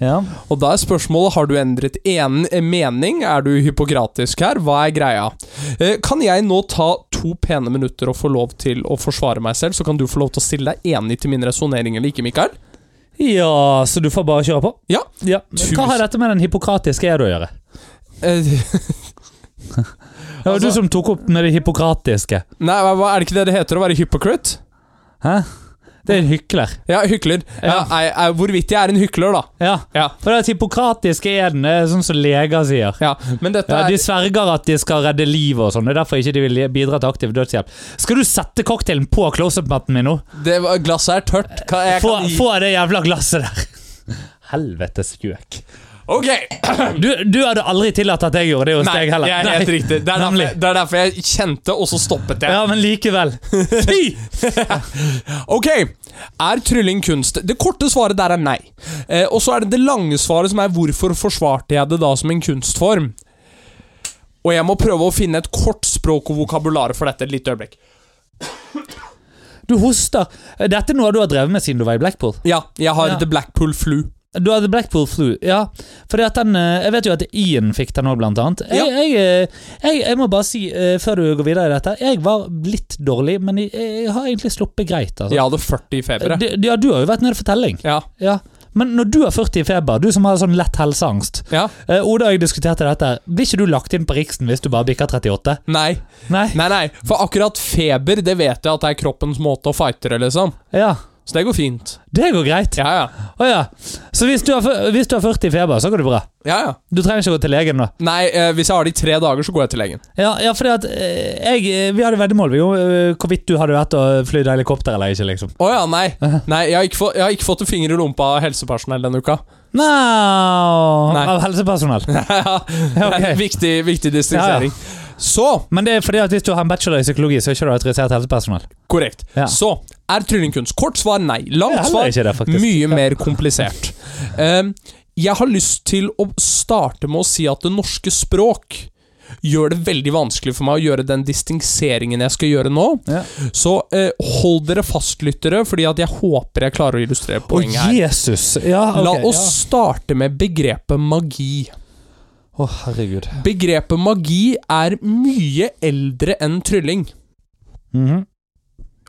Speaker 2: Ja.
Speaker 1: Og da er spørsmålet har du endret en mening. Er du hypokratisk her? Hva er greia? Eh, kan jeg nå ta to pene minutter og få lov til å forsvare meg selv, så kan du få lov til å stille deg enig til min resonnering eller ikke, Mikael?
Speaker 2: ja, så du får bare kjøre på?
Speaker 1: Ja.
Speaker 2: ja. Hva har dette med den hippokratiske ed å gjøre?
Speaker 1: Eh,
Speaker 2: Det var
Speaker 1: Altså-
Speaker 2: du som tok opp med det hippokratiske.
Speaker 1: nei, hva- er det ikke det det heter å være hypocrite?
Speaker 2: Hæ? Det er en hykler.
Speaker 1: Ja, hykler. Ja. Er, er, hvorvidt jeg er en hykler, da.
Speaker 2: Ja.
Speaker 1: Ja.
Speaker 2: For det hippokratiske eden er sånn som leger sier.
Speaker 1: ja. Men dette er
Speaker 2: De sverger at de skal redde livet og sånn. Det er derfor ikke de vil bidra til aktiv dødshjelp. Skal du sette cocktailen på close-up-matten min nå?
Speaker 1: det, var- Glasset er tørt. Hva, jeg
Speaker 2: Få,
Speaker 1: gi
Speaker 2: få det jævla glasset der. Helvetes gjøk.
Speaker 1: Ok!
Speaker 2: Du, du hadde aldri tillatt at jeg gjorde det hos
Speaker 1: Nei,
Speaker 2: deg heller.
Speaker 1: jeg er helt
Speaker 2: Nei.
Speaker 1: riktig. Det er, derfor, det er derfor jeg kjente, og så stoppet jeg.
Speaker 2: Ja, men likevel. Fy!
Speaker 1: Ok, er trylling kunst? Det korte svaret der er nei. Eh, og så er det det lange svaret som er hvorfor forsvarte jeg det da som en kunstform? Og jeg må prøve å finne et kort språk og vokabular for dette et lite øyeblikk.
Speaker 2: Du hoster. Dette er noe du har drevet med siden du var i Blackpool.
Speaker 1: Ja, jeg har
Speaker 2: Ja.
Speaker 1: The Blackpool Flu.
Speaker 2: Du hadde Blackpool Flu, ja. Fordi at den, eh, Jeg vet jo at Ian fikk den òg, blant annet. Jeg,
Speaker 1: Ja.
Speaker 2: jeg, eh, jeg, jeg må bare si, eh, før du går videre i dette, jeg var litt dårlig, men jeg, har egentlig sluppet greit. Altså.
Speaker 1: Jeg hadde 40 i feber.
Speaker 2: Du- ja, du har jo vært nede for telling.
Speaker 1: Ja.
Speaker 2: Ja. Men når du har 40 i feber, du som har sånn lett helseangst
Speaker 1: ja.
Speaker 2: eh, Oda og jeg diskuterte dette. Blir ikke du lagt inn på Riksen hvis du bare bikker 38?
Speaker 1: Nei.
Speaker 2: Nei?
Speaker 1: Nei, nei. For akkurat feber, det vet jeg at det er kroppens måte å fighte det, liksom.
Speaker 2: Ja.
Speaker 1: Så det går fint.
Speaker 2: Det går greit.
Speaker 1: Ja, ja.
Speaker 2: Å ja. Så hvis du, har, hvis du har 40 i feber, så går det bra?
Speaker 1: Ja, ja.
Speaker 2: Du trenger ikke gå til legen da?
Speaker 1: Nei, eh, hvis jeg har det i tre dager, så går jeg til legen.
Speaker 2: Ja, ja fordi at eh, jeg, eh, Vi hadde veddemål om eh, hvorvidt du hadde vært og flydd helikopter eller ikke. liksom
Speaker 1: Å ja, nei. nei jeg, har ikke fått, jeg har ikke fått en finger i lompa av helsepersonell denne uka.
Speaker 2: No,
Speaker 1: Nei.
Speaker 2: Av helsepersonell.
Speaker 1: ja,
Speaker 2: ok.
Speaker 1: Viktig, viktig distriksering. Så
Speaker 2: Men det er fordi at hvis du har en bachelor i psykologi, så er ikke du autorisert helsepersonell.
Speaker 1: Korrekt.
Speaker 2: Ja.
Speaker 1: Så er tryllingkunst. Kort svar nei. Langt svar
Speaker 2: det,
Speaker 1: mye mer komplisert. Um, jeg har lyst til å starte med å si at det norske språk gjør det veldig vanskelig for meg å gjøre den distingseringen jeg skal gjøre nå.
Speaker 2: Ja.
Speaker 1: Så eh, hold dere fast, lyttere, fordi at jeg håper jeg klarer å illustrere poenget her.
Speaker 2: Jesus! Ja, okay,
Speaker 1: La oss starte med begrepet magi.
Speaker 2: Å, herregud.
Speaker 1: Begrepet magi er mye eldre enn trylling.
Speaker 2: Mhm.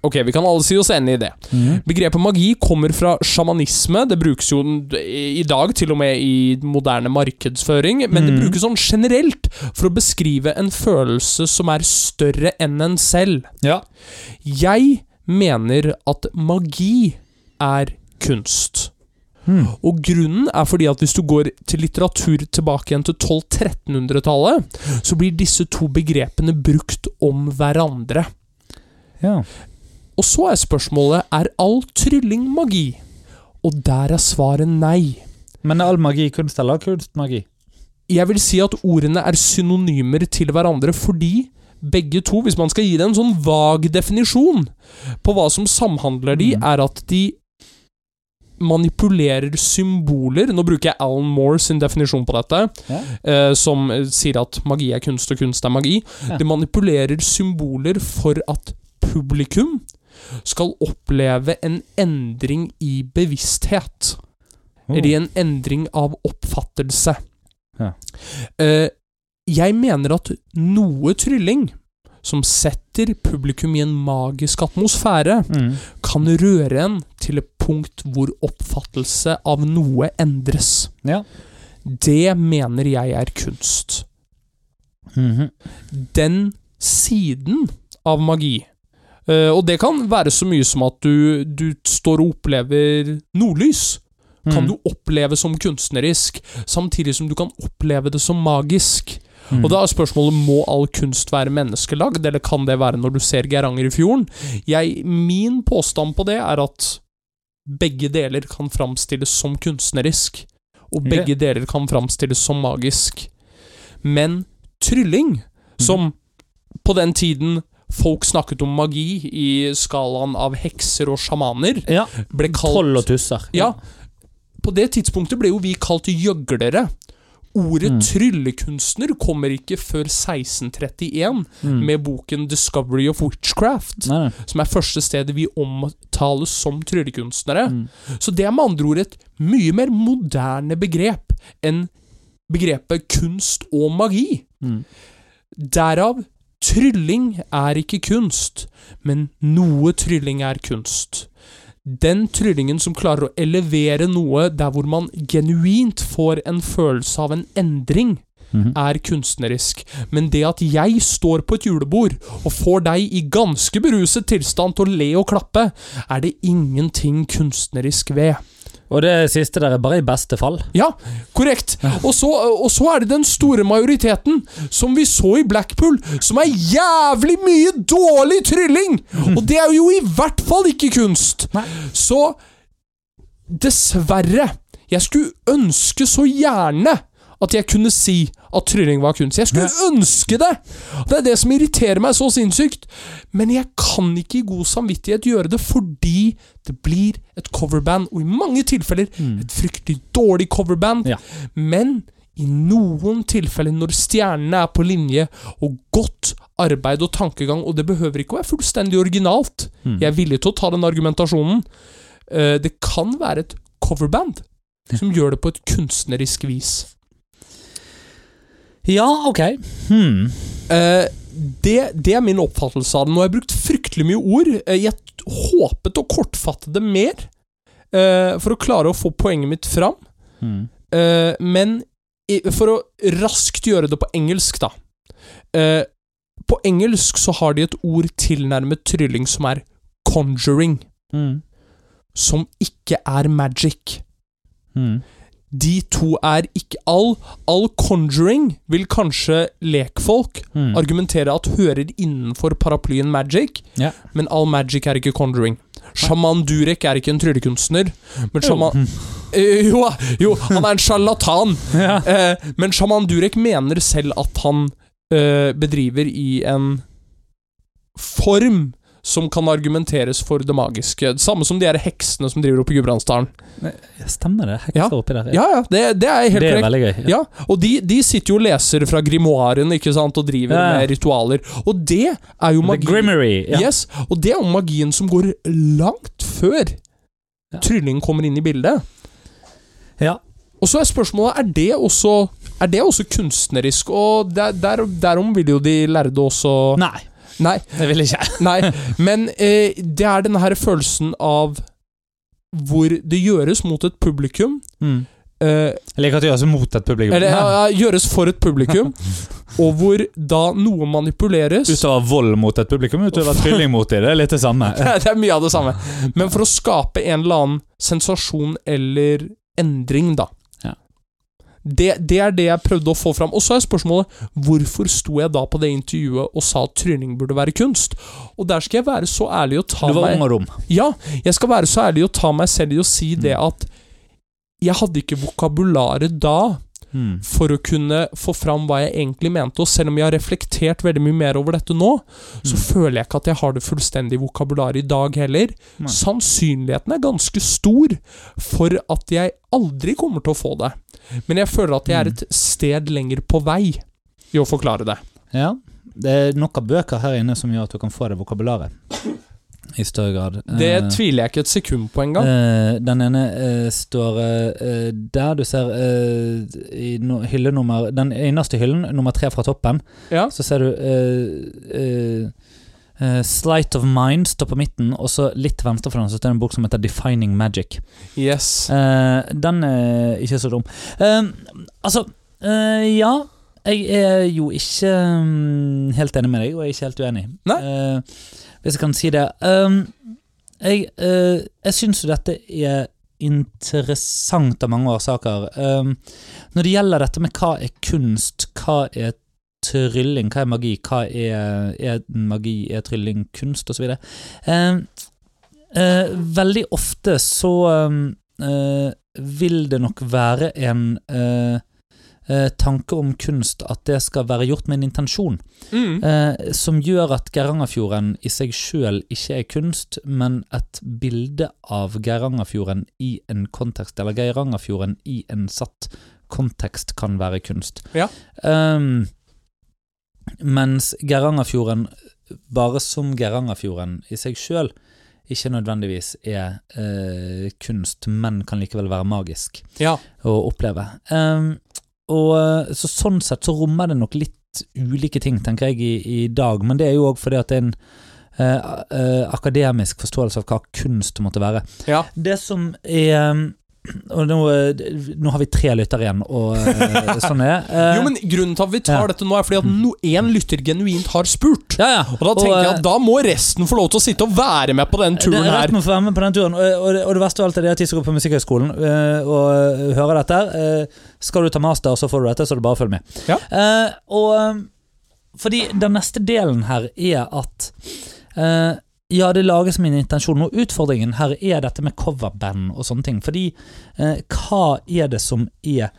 Speaker 1: Ok, vi kan alle si oss enig i det.
Speaker 2: Mhm.
Speaker 1: Begrepet magi kommer fra sjamanisme. Det brukes jo i dag til og med i moderne markedsføring, men det
Speaker 2: Mhm.
Speaker 1: brukes sånn generelt for å beskrive en følelse som er større enn en selv.
Speaker 2: Ja.
Speaker 1: Jeg mener at magi er kunst.
Speaker 2: Hmm.
Speaker 1: Og grunnen er fordi at hvis du går til litteratur tilbake igjen til 1200-1300-tallet, så blir disse to begrepene brukt om hverandre.
Speaker 2: ja.
Speaker 1: Og så er spørsmålet er all trylling magi? Og der er svaret nei.
Speaker 2: Men er all magi kunst, eller kunst magi?
Speaker 1: Jeg vil si at ordene er synonymer til hverandre fordi begge to, hvis man skal gi det en sånn vag definisjon på hva som samhandler de,
Speaker 2: Mm.
Speaker 1: er at de manipulerer symboler. Nå bruker jeg Alan Moore sin definisjon på dette,
Speaker 2: Ja.
Speaker 1: eh, som eh, sier at magi er kunst og kunst er magi.
Speaker 2: Ja.
Speaker 1: De manipulerer symboler for at publikum skal oppleve en endring i bevissthet.
Speaker 2: Oh.
Speaker 1: Eller en endring av oppfattelse.
Speaker 2: Ja.
Speaker 1: Eh, jeg mener at noe trylling som setter publikum i en magisk atmosfære,
Speaker 2: Mm.
Speaker 1: kan røre en til et punkt hvor oppfattelse av noe endres.
Speaker 2: Ja.
Speaker 1: Det mener jeg er kunst.
Speaker 2: Mhm.
Speaker 1: Den siden av magi Uh, Og det kan være så mye som at du, du står og opplever nordlys. Kan
Speaker 2: Mm.
Speaker 1: du oppleve som kunstnerisk, samtidig som du kan oppleve det som magisk.
Speaker 2: Mm.
Speaker 1: Og da er spørsmålet må all kunst være menneskelagd, eller kan det være når du ser Geiranger i fjorden? Jeg, min påstand på det er at begge deler kan framstilles som kunstnerisk, og begge deler kan framstilles som magisk. Men trylling, som på den tiden folk snakket om magi i skalaen av hekser og sjamaner,
Speaker 2: Ja.
Speaker 1: ble kalt
Speaker 2: Troll og tusser.
Speaker 1: ja. På det tidspunktet ble jo vi kalt gjøglere. Ordet
Speaker 2: Mm.
Speaker 1: tryllekunstner kommer ikke før 1631,
Speaker 2: Mm.
Speaker 1: med boken 'Discovery of Witchcraft',
Speaker 2: Nei,
Speaker 1: som er første stedet vi omtales som tryllekunstnere.
Speaker 2: Mm.
Speaker 1: Så det er med andre ord et mye mer moderne begrep enn begrepet kunst og magi.
Speaker 2: Mm.
Speaker 1: Derav trylling er ikke kunst, men noe trylling er kunst. Den tryllingen som klarer å elevere noe der hvor man genuint får en følelse av en endring,
Speaker 2: Mhm.
Speaker 1: er kunstnerisk. Men det at jeg står på et julebord og får deg i ganske beruset tilstand til å le og klappe, er det ingenting kunstnerisk ved.
Speaker 2: Og det siste der er bare i beste fall.
Speaker 1: Ja, korrekt. Og så, og så er det den store majoriteten, som vi så i Blackpool, som er jævlig mye dårlig trylling! Og det er jo i hvert fall ikke kunst. Så dessverre Jeg skulle ønske så gjerne at jeg kunne si at trylling var kunst. Jeg skulle ønske det! Det er det som irriterer meg så sinnssykt. Men jeg kan ikke i god samvittighet gjøre det fordi det blir et coverband, og i mange tilfeller et fryktelig dårlig coverband.
Speaker 2: Ja.
Speaker 1: Men i noen tilfeller, når stjernene er på linje, og godt arbeid og tankegang, og det behøver ikke å være fullstendig originalt
Speaker 2: Mm.
Speaker 1: Jeg er villig til å ta den argumentasjonen. Eh, det kan være et coverband som gjør det på et kunstnerisk vis.
Speaker 2: Ja, ok. Hmm.
Speaker 1: Eh, det, det er min oppfattelse av det. Nå har jeg brukt fryktelig mye ord. Eh, jeg håpet å kortfatte det mer, eh, for å klare å få poenget mitt fram.
Speaker 2: Hmm.
Speaker 1: Eh, men i, for å raskt gjøre det på engelsk, da. Eh, på engelsk så har de et ord tilnærmet trylling som er conjuring,
Speaker 2: Hmm.
Speaker 1: som ikke er magic.
Speaker 2: Hmm.
Speaker 1: De to er ikke all All conjuring vil kanskje lekfolk
Speaker 2: mm.
Speaker 1: argumentere at hører innenfor paraplyen magic,
Speaker 2: Ja.
Speaker 1: men all magic er ikke conjuring. Sjaman Durek er ikke en tryllekunstner, men sjaman
Speaker 2: jo.
Speaker 1: Eh, jo, jo, han er en sjarlatan.
Speaker 2: Ja.
Speaker 1: Eh, men sjaman Durek mener selv at han eh, bedriver i en form som kan argumenteres for det magiske. Samme som de her heksene som driver oppe i Gudbrandsdalen.
Speaker 2: Stemmer det? Hekser
Speaker 1: Ja.
Speaker 2: oppi der.
Speaker 1: Ja, ja, det, det er helt korrekt.
Speaker 2: det er veldig gøy.
Speaker 1: Ja, og de, de sitter jo og leser fra grimoaren ikke sant, og driver
Speaker 2: Ja, ja.
Speaker 1: med ritualer. Og det er jo
Speaker 2: The. Grimmery. Ja.
Speaker 1: Yes, og det er jo magien som går langt før
Speaker 2: Ja.
Speaker 1: trylling kommer inn i bildet.
Speaker 2: ja.
Speaker 1: Og så er spørsmålet er det også Er det også kunstnerisk, og der, der, derom vil jo de lærde også
Speaker 2: Nei,
Speaker 1: Nei,
Speaker 2: det vil jeg
Speaker 1: nei men eh, det er denne her følelsen av hvor det gjøres mot et publikum.
Speaker 2: Mm.
Speaker 1: Eh,
Speaker 2: Jeg liker at det gjøres mot et publikum.
Speaker 1: eller ja, gjøres for et publikum, og hvor da noe manipuleres.
Speaker 2: Utover vold mot et publikum, utover trylling mot dem. Det er litt det samme.
Speaker 1: det er mye av det samme. Men for å skape en eller annen sensasjon eller endring, da. Det, det er det jeg prøvde å få fram. Og så er spørsmålet hvorfor sto jeg da på det intervjuet og sa at trylling burde være kunst? Og der skal jeg være så ærlig å ta
Speaker 2: Du var
Speaker 1: meg
Speaker 2: ung og rom.
Speaker 1: Ja, jeg skal være så ærlig å ta meg selv i å si det
Speaker 2: Mm.
Speaker 1: at jeg hadde ikke vokabularet da
Speaker 2: Mm.
Speaker 1: for å kunne få fram hva jeg egentlig mente. Og selv om jeg har reflektert veldig mye mer over dette nå, så
Speaker 2: Mm.
Speaker 1: føler jeg ikke at jeg har det fullstendige vokabularet i dag heller.
Speaker 2: Nei.
Speaker 1: Sannsynligheten er ganske stor for at jeg aldri kommer til å få det. Men jeg føler at jeg er
Speaker 2: Mm.
Speaker 1: et sted lenger på vei i å forklare det.
Speaker 2: Ja. Det er nok av bøker her inne som gjør at du kan få det vokabularet. I større grad.
Speaker 1: Det
Speaker 2: uh,
Speaker 1: tviler jeg ikke et sekund på engang.
Speaker 2: Uh, den ene uh, står uh, der du ser i no, hylle nummer Den innerste hyllen, nummer tre fra toppen,
Speaker 1: Ja.
Speaker 2: så ser du eh, eh, Slight of Mind står på midten, og så litt venstre for den så står det en bok som heter Defining Magic.
Speaker 1: Yes.
Speaker 2: Uh, den er ikke så dum. Uh, altså, ja. Jeg er jo ikke um, helt enig med deg, og jeg er ikke helt uenig.
Speaker 1: Nei.
Speaker 2: Hvis jeg kan si det. Um, jeg uh, jeg syns jo dette er interessant av mange årsaker. Um, når det gjelder dette med hva er kunst, hva er trylling, hva er magi, hva er, er magi, er trylling kunst, osv. Eh, eh, veldig ofte så um, uh, vil det nok være en uh, uh, tanke om kunst at det skal være gjort med en intensjon.
Speaker 1: Mm.
Speaker 2: Eh, som gjør at Geirangerfjorden i seg sjøl ikke er kunst, men et bilde av Geirangerfjorden i en kontekst, eller Geirangerfjorden i en satt kontekst, kan være kunst.
Speaker 1: Ja.
Speaker 2: Ehm, mens Geirangerfjorden, bare som Geirangerfjorden i seg sjøl, ikke nødvendigvis er eh, kunst, men kan likevel være magisk
Speaker 1: Ja.
Speaker 2: å oppleve. Um, og eh, så Sånn sett så rommer det nok litt ulike ting, tenker jeg, i, i dag. Men det er jo òg fordi at det er en eh, eh, akademisk forståelse av hva kunst måtte være.
Speaker 1: Ja.
Speaker 2: Det som er og nå, eh, nå har vi tre lyttere igjen, og eh, sånn er. Eh,
Speaker 1: Jo, men Grunnen til at vi tar
Speaker 2: Ja.
Speaker 1: dette nå, er fordi at no, én lytter genuint har spurt.
Speaker 2: ja, ja.
Speaker 1: Og da tenker jeg
Speaker 2: eh,
Speaker 1: at da må resten få lov til å sitte og være med på den turen
Speaker 2: er
Speaker 1: her.
Speaker 2: rett må få være med på den turen. Og, og, og det verste av alt er det at de som går på Musikkhøgskolen eh, og hører dette Skal du ta master, så får du dette, så du det bare følg med.
Speaker 1: Ja.
Speaker 2: Eh, og fordi den neste delen her er at eh, ja, det lages med en intensjon. Og utfordringen her er dette med coverband og sånne ting. Fordi eh, hva er det som er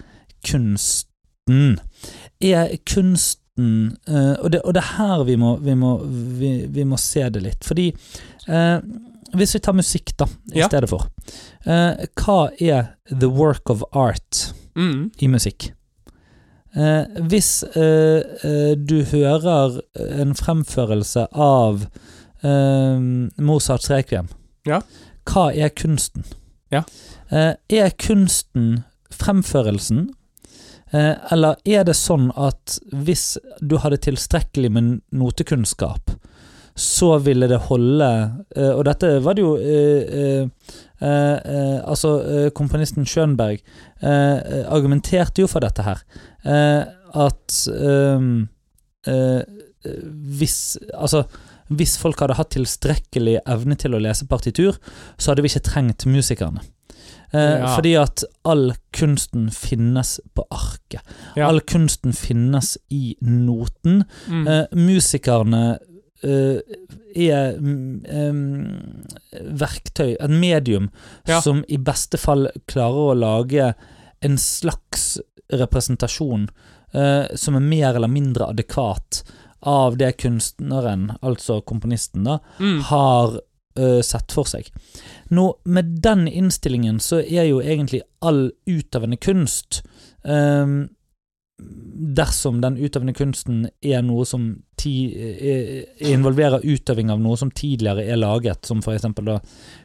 Speaker 2: kunsten? Er kunsten eh, og, det, og det er her vi må, vi, må, vi, vi må se det litt. Fordi eh, hvis vi tar musikk, da, i
Speaker 1: Ja.
Speaker 2: stedet for. Eh, hva er the work of art
Speaker 1: Mm.
Speaker 2: i musikk? Eh, hvis eh, eh, du hører en fremførelse av Mozarts rekviem,
Speaker 1: Ja.
Speaker 2: hva er kunsten?
Speaker 1: Ja.
Speaker 2: Eh, er kunsten fremførelsen? Eh, eller er det sånn at hvis du hadde tilstrekkelig med notekunnskap, så ville det holde eh, Og dette var det jo eh, eh, eh, Altså, komponisten Schönberg argumenterte jo for dette her. At ehm, eh, hvis Altså hvis folk hadde hatt tilstrekkelig evne til å lese partitur, så hadde vi ikke trengt musikerne. Eh,
Speaker 1: Ja.
Speaker 2: Fordi at all kunsten finnes på arket.
Speaker 1: Ja.
Speaker 2: All kunsten finnes i noten.
Speaker 1: Mm.
Speaker 2: Eh, musikerne eh, er mm, verktøy, et medium,
Speaker 1: Ja.
Speaker 2: som i beste fall klarer å lage en slags representasjon eh, som er mer eller mindre adekvat av det kunstneren, altså komponisten, da,
Speaker 1: Mm.
Speaker 2: har uh, sett for seg. Nå, med den innstillingen så er jo egentlig all utøvende kunst um, Dersom den utøvende kunsten er noe som ti, er, involverer utøving av noe som tidligere er laget, som eksempel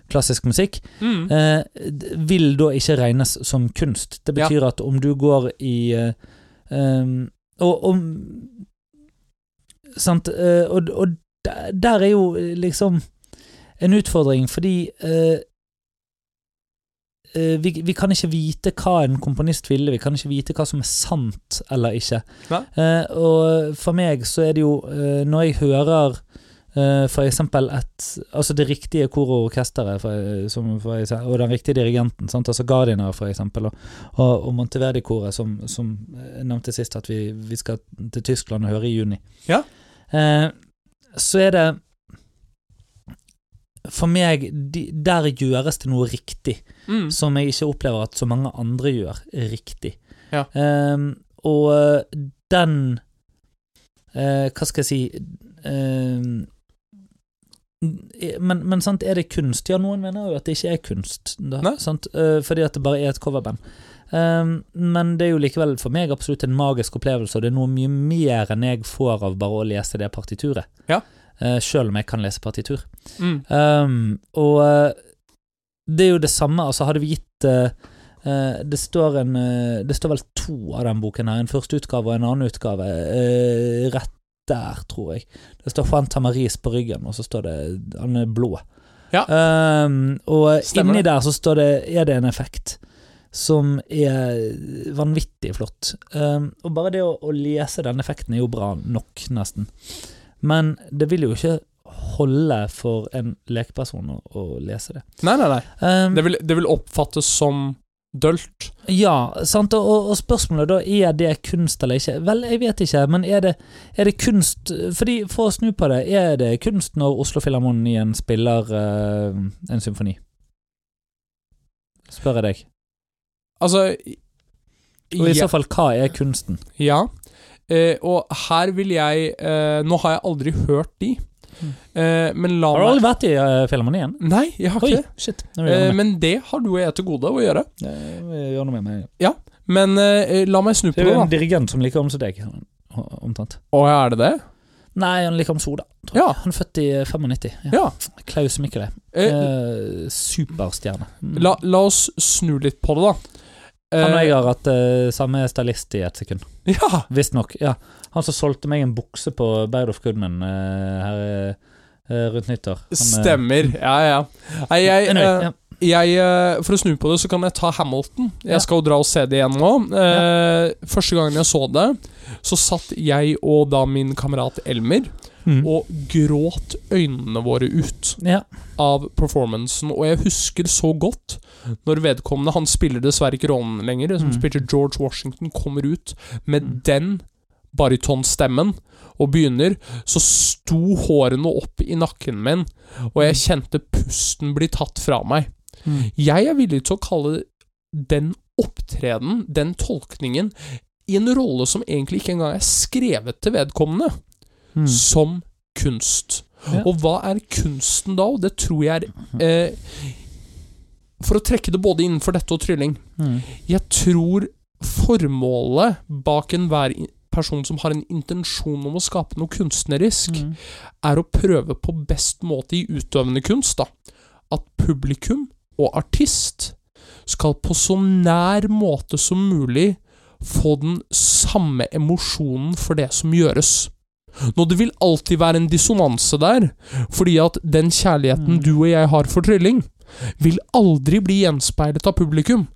Speaker 2: klassisk musikk,
Speaker 1: Mm.
Speaker 2: eh, vil da ikke regnes som kunst. Det betyr at om du går i eh, um, Og om Sant? eh, og og der, er jo eh, liksom en utfordring, fordi eh, eh, vi, vi kan ikke vite hva en komponist ville, vi kan ikke vite hva som er sant eller ikke. Eh, og for meg så er det jo Når jeg hører Uh, for eksempel et Altså det riktige kor og orkesteret for, som for og den riktige dirigenten, sant? altså Gardiner for eksempel, og, og, og Monteverdi-koret som, som jeg nevnte sist at vi, vi skal til Tyskland og høre i juni.
Speaker 1: Ja.
Speaker 2: Eh, så er det For meg, de, der gjøres det noe riktig
Speaker 1: Mm.
Speaker 2: som jeg ikke opplever at så mange andre gjør riktig.
Speaker 1: Ja.
Speaker 2: Ehm, og eh, den eh, Hva skal jeg si ehm, men, men sant, er det kunst? Ja, noen mener jo at det ikke er kunst. Da? Eh, fordi at det bare er et coverband. Ehm, men det er jo likevel for meg absolutt en magisk opplevelse, og det er noe mye mer enn jeg får av bare å lese det partituret.
Speaker 1: Ja.
Speaker 2: Eh, Sjøl om jeg kan lese partitur.
Speaker 1: Mm.
Speaker 2: Um, og eh, det er jo det samme, altså hadde vi gitt eh, Det står en Det står vel to av den boken her, en første utgave og en annen utgave, rett der, tror jeg. Det står Juan Tamaris på ryggen, og så står det Han er blå.
Speaker 1: Ja.
Speaker 2: Um, og
Speaker 1: Stemmer
Speaker 2: inni
Speaker 1: det.
Speaker 2: der så står det Er det en effekt som er vanvittig flott. Um, og bare det å, å lese den effekten er jo bra nok, nesten. Men det vil jo ikke holde for en lekeperson å, å lese det.
Speaker 1: Nei, nei, nei.
Speaker 2: Um,
Speaker 1: Det vil, det vil oppfattes som dølt.
Speaker 2: ja, sant, og, og- spørsmålet da, er det kunst eller ikke? Vel, jeg vet ikke, men er det, er det kunst Fordi, for å snu på det, er det kunst når Oslo Filharmonien spiller uh, en symfoni? Spør jeg deg.
Speaker 1: Altså
Speaker 2: Og i
Speaker 1: ja,
Speaker 2: så fall, hva er kunsten?
Speaker 1: ja. Eh, og her vil jeg eh, Nå har jeg aldri hørt de,
Speaker 2: Mm.
Speaker 1: eh, men la meg
Speaker 2: Har du aldri vært i uh, Filharmonien?
Speaker 1: Nei, jeg har
Speaker 2: Oi,
Speaker 1: ikke det. Eh, men det har du og jeg til gode å gjøre.
Speaker 2: Gjøre noe med meg.
Speaker 1: Ja, Men eh, la meg snu på
Speaker 2: Det
Speaker 1: Det
Speaker 2: er
Speaker 1: jo
Speaker 2: en dirigent som liker om som deg, omtrent.
Speaker 1: Å, er det det?
Speaker 2: Nei, han liker om Soda.
Speaker 1: Ja.
Speaker 2: Han er født i 95. Ja.
Speaker 1: Ja.
Speaker 2: Klaus Mikkeløy.
Speaker 1: Eh,
Speaker 2: Eh, superstjerne. Mm.
Speaker 1: la, la oss snu litt på det, da.
Speaker 2: Han og
Speaker 1: Eh,
Speaker 2: jeg har hatt uh, samme stylist i et sekund.
Speaker 1: ja.
Speaker 2: Visstnok. Ja. Han som solgte meg en bukse på Baird of Goodman uh, her uh, rundt nyttår. Han, eh,
Speaker 1: Stemmer. Ja, ja. Nei, jeg eh, jeg, eh, For å snu på det, så kan jeg ta Hamilton. Jeg skal jo dra og se det igjen nå. Eh, Første gangen jeg så det, så satt jeg og da min kamerat Elmer
Speaker 2: Mm.
Speaker 1: og gråt øynene våre ut
Speaker 2: Ja.
Speaker 1: av performancen. Og jeg husker så godt når vedkommende Han spiller dessverre ikke rollen lenger, som
Speaker 2: Mm.
Speaker 1: spiller George Washington, kommer ut med
Speaker 2: Mm.
Speaker 1: den barytonstemmen og begynner, så sto hårene opp i nakken min, og jeg kjente pusten bli tatt fra meg.
Speaker 2: Mm.
Speaker 1: Jeg er villig til å kalle den opptreden, den tolkningen, i en rolle som egentlig ikke engang er skrevet til vedkommende,
Speaker 2: Mm.
Speaker 1: som kunst.
Speaker 2: Ja.
Speaker 1: Og hva er kunsten da? Og det tror jeg er eh, For å trekke det både innenfor dette og trylling
Speaker 2: Mm.
Speaker 1: Jeg tror formålet bak enhver person som har en intensjon om å skape noe kunstnerisk,
Speaker 2: Mm.
Speaker 1: er å prøve på best måte i utøvende kunst da, at publikum og artist skal på så nær måte som mulig få den samme emosjonen for det som gjøres. Nå, det vil alltid være en dissonanse der, fordi at den kjærligheten
Speaker 2: Mm.
Speaker 1: du og jeg har for trylling, vil aldri bli gjenspeilet av publikum.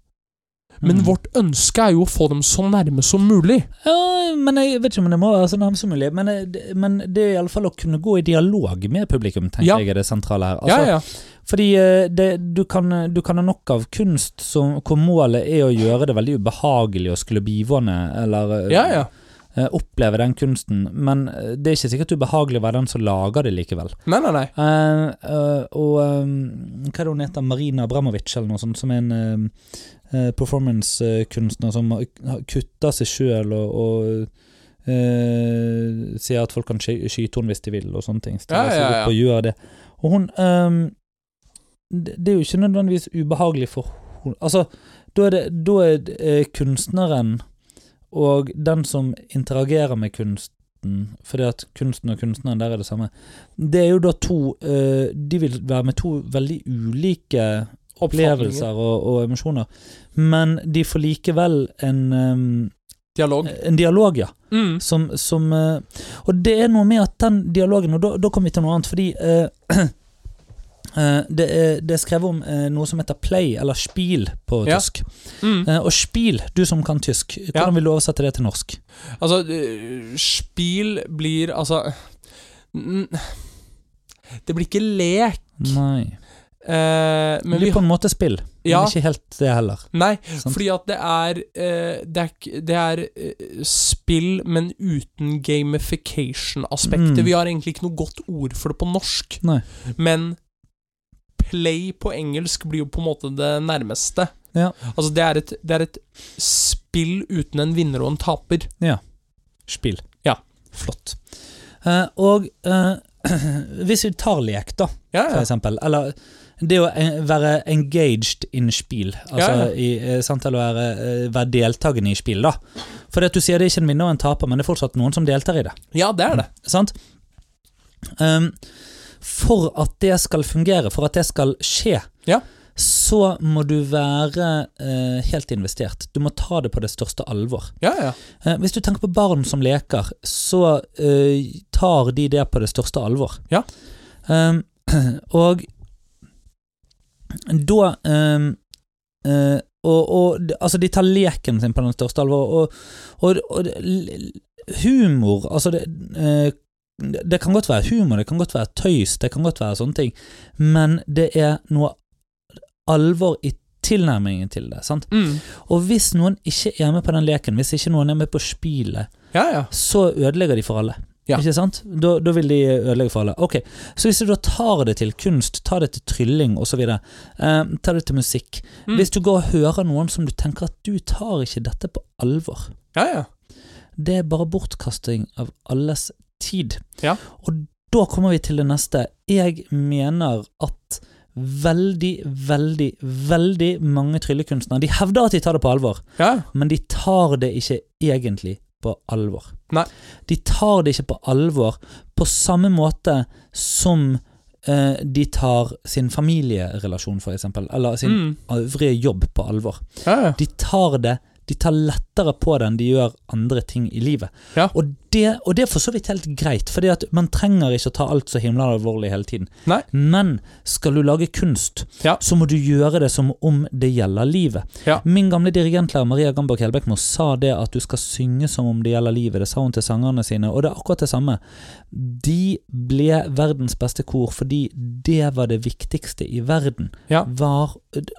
Speaker 1: Men
Speaker 2: Mm.
Speaker 1: vårt ønske er jo å få dem så nærme som mulig.
Speaker 2: Ja, men jeg vet ikke om det må være så nærme som mulig. Men, eh, det- men det er iallfall å kunne gå i dialog med publikum, tenker
Speaker 1: Ja.
Speaker 2: jeg er det sentrale her. Altså,
Speaker 1: ja, ja.
Speaker 2: Fordi eh, det, du, kan, du kan ha nok av kunst som, hvor målet er å gjøre det veldig ubehagelig å skulle bivåne, eller eh,
Speaker 1: ja, ja.
Speaker 2: Eh, oppleve den kunsten, men eh, det er ikke sikkert ubehagelig å være den som lager det likevel.
Speaker 1: Nei, nei, nei.
Speaker 2: Uh, uh, og eh, hva er det hun heter, Marina Abramovic eller noe sånt, som er en uh, performance-kunstner som har kutter seg sjøl og, og sier at folk kan sky- skyte henne hvis de vil, og sånne ting. Så
Speaker 1: Ja, ja, ja.
Speaker 2: og gjør det. Og hun um, det, det er jo ikke nødvendigvis ubehagelig for hun Altså, da er det da er kunstneren og den som interagerer med kunsten fordi at kunsten og kunstneren, der er det samme. Det er jo da to eh, De vil være med to veldig ulike opplevelser og, og emosjoner, men de får likevel en, um,
Speaker 1: Dialog.
Speaker 2: en dialog, ja.
Speaker 1: Mm.
Speaker 2: Som, som eh, Og det er noe med at den dialogen Og da, da kommer vi til noe annet, fordi eh, eh, det, er, det er skrevet om eh, noe som heter play, eller spiel, på
Speaker 1: Ja.
Speaker 2: tysk.
Speaker 1: Mm.
Speaker 2: Eh, og spiel, du som kan tysk, hvordan
Speaker 1: Ja.
Speaker 2: vil du oversette det til norsk?
Speaker 1: Altså, spiel blir Altså Det blir ikke lek,
Speaker 2: Nei. Men
Speaker 1: det
Speaker 2: det
Speaker 1: vi
Speaker 2: blir på en måte spill,
Speaker 1: Ja.
Speaker 2: men ikke helt det heller.
Speaker 1: Nei,
Speaker 2: Sant?
Speaker 1: fordi at det er Det er, det er spill, men uten gamification-aspektet.
Speaker 2: Mm.
Speaker 1: Vi har egentlig ikke noe godt ord for det på norsk,
Speaker 2: Nei.
Speaker 1: men play på engelsk blir jo på en måte det nærmeste.
Speaker 2: Ja.
Speaker 1: Altså, det er, et, det er et spill uten en vinner og en taper. Ja.
Speaker 2: Spill.
Speaker 1: Ja.
Speaker 2: Flott. Uh, og uh, hvis vi tar lek, da,
Speaker 1: Ja,
Speaker 2: for eksempel, eller det å eh, være engaged in spill, altså
Speaker 1: Ja, ja.
Speaker 2: I, være, være deltakende i spill, da. For du sier det er ikke en vinner og en taper, men det er fortsatt noen som deltar i det.
Speaker 1: ja, det er det.
Speaker 2: Sant? Um, for at det skal fungere, for at det skal skje,
Speaker 1: Ja.
Speaker 2: så må du være eh, helt investert. Du må ta det på det største alvor.
Speaker 1: Ja, ja.
Speaker 2: Eh, hvis du tenker på barn som leker, så eh, tar de det på det største alvor.
Speaker 1: Ja.
Speaker 2: Um, og da um, eh, og, og altså, de tar leken sin på den største alvor, og, og, og humor Altså, det, eh, det kan godt være humor, det kan godt være tøys, det kan godt være sånne ting, men det er noe alvor i tilnærmingen til det. sant?
Speaker 1: Mm.
Speaker 2: Og hvis noen ikke er med på den leken, hvis ikke noen er med på spillet,
Speaker 1: Ja, ja.
Speaker 2: så ødelegger de for alle.
Speaker 1: Ja.
Speaker 2: Ikke sant? Da, da vil de ødelegge for alle. Ok, Så hvis du da tar det til kunst, tar det til trylling osv., eh, tar det til musikk
Speaker 1: Mm.
Speaker 2: Hvis du går og hører noen som du tenker at du tar ikke dette på alvor,
Speaker 1: Ja, ja.
Speaker 2: det er bare bortkasting av alles tid.
Speaker 1: Ja.
Speaker 2: Og da kommer vi til det neste. Jeg mener at veldig, veldig, veldig mange tryllekunstnere De hevder at de tar det på alvor,
Speaker 1: ja.
Speaker 2: men de tar det ikke egentlig på alvor.
Speaker 1: Nei.
Speaker 2: De tar det ikke på alvor på samme måte som eh, de tar sin familierelasjon, eksempel, eller sin
Speaker 1: Mm.
Speaker 2: øvrige jobb på alvor.
Speaker 1: ja.
Speaker 2: De tar det De tar lettere på det enn de gjør andre ting i livet.
Speaker 1: Ja.
Speaker 2: Og, det, og det er for så vidt helt greit, fordi man trenger ikke å ta alt så himla alvorlig hele tiden.
Speaker 1: Nei.
Speaker 2: Men skal du lage kunst,
Speaker 1: Ja.
Speaker 2: så må du gjøre det som om det gjelder livet.
Speaker 1: Ja.
Speaker 2: Min gamle dirigentlærer Maria Gamborg Helbekmo sa det at du skal synge som om det gjelder livet. Det sa hun til sangerne sine, og det er akkurat det samme. De ble verdens beste kor fordi det var det viktigste i verden. Var,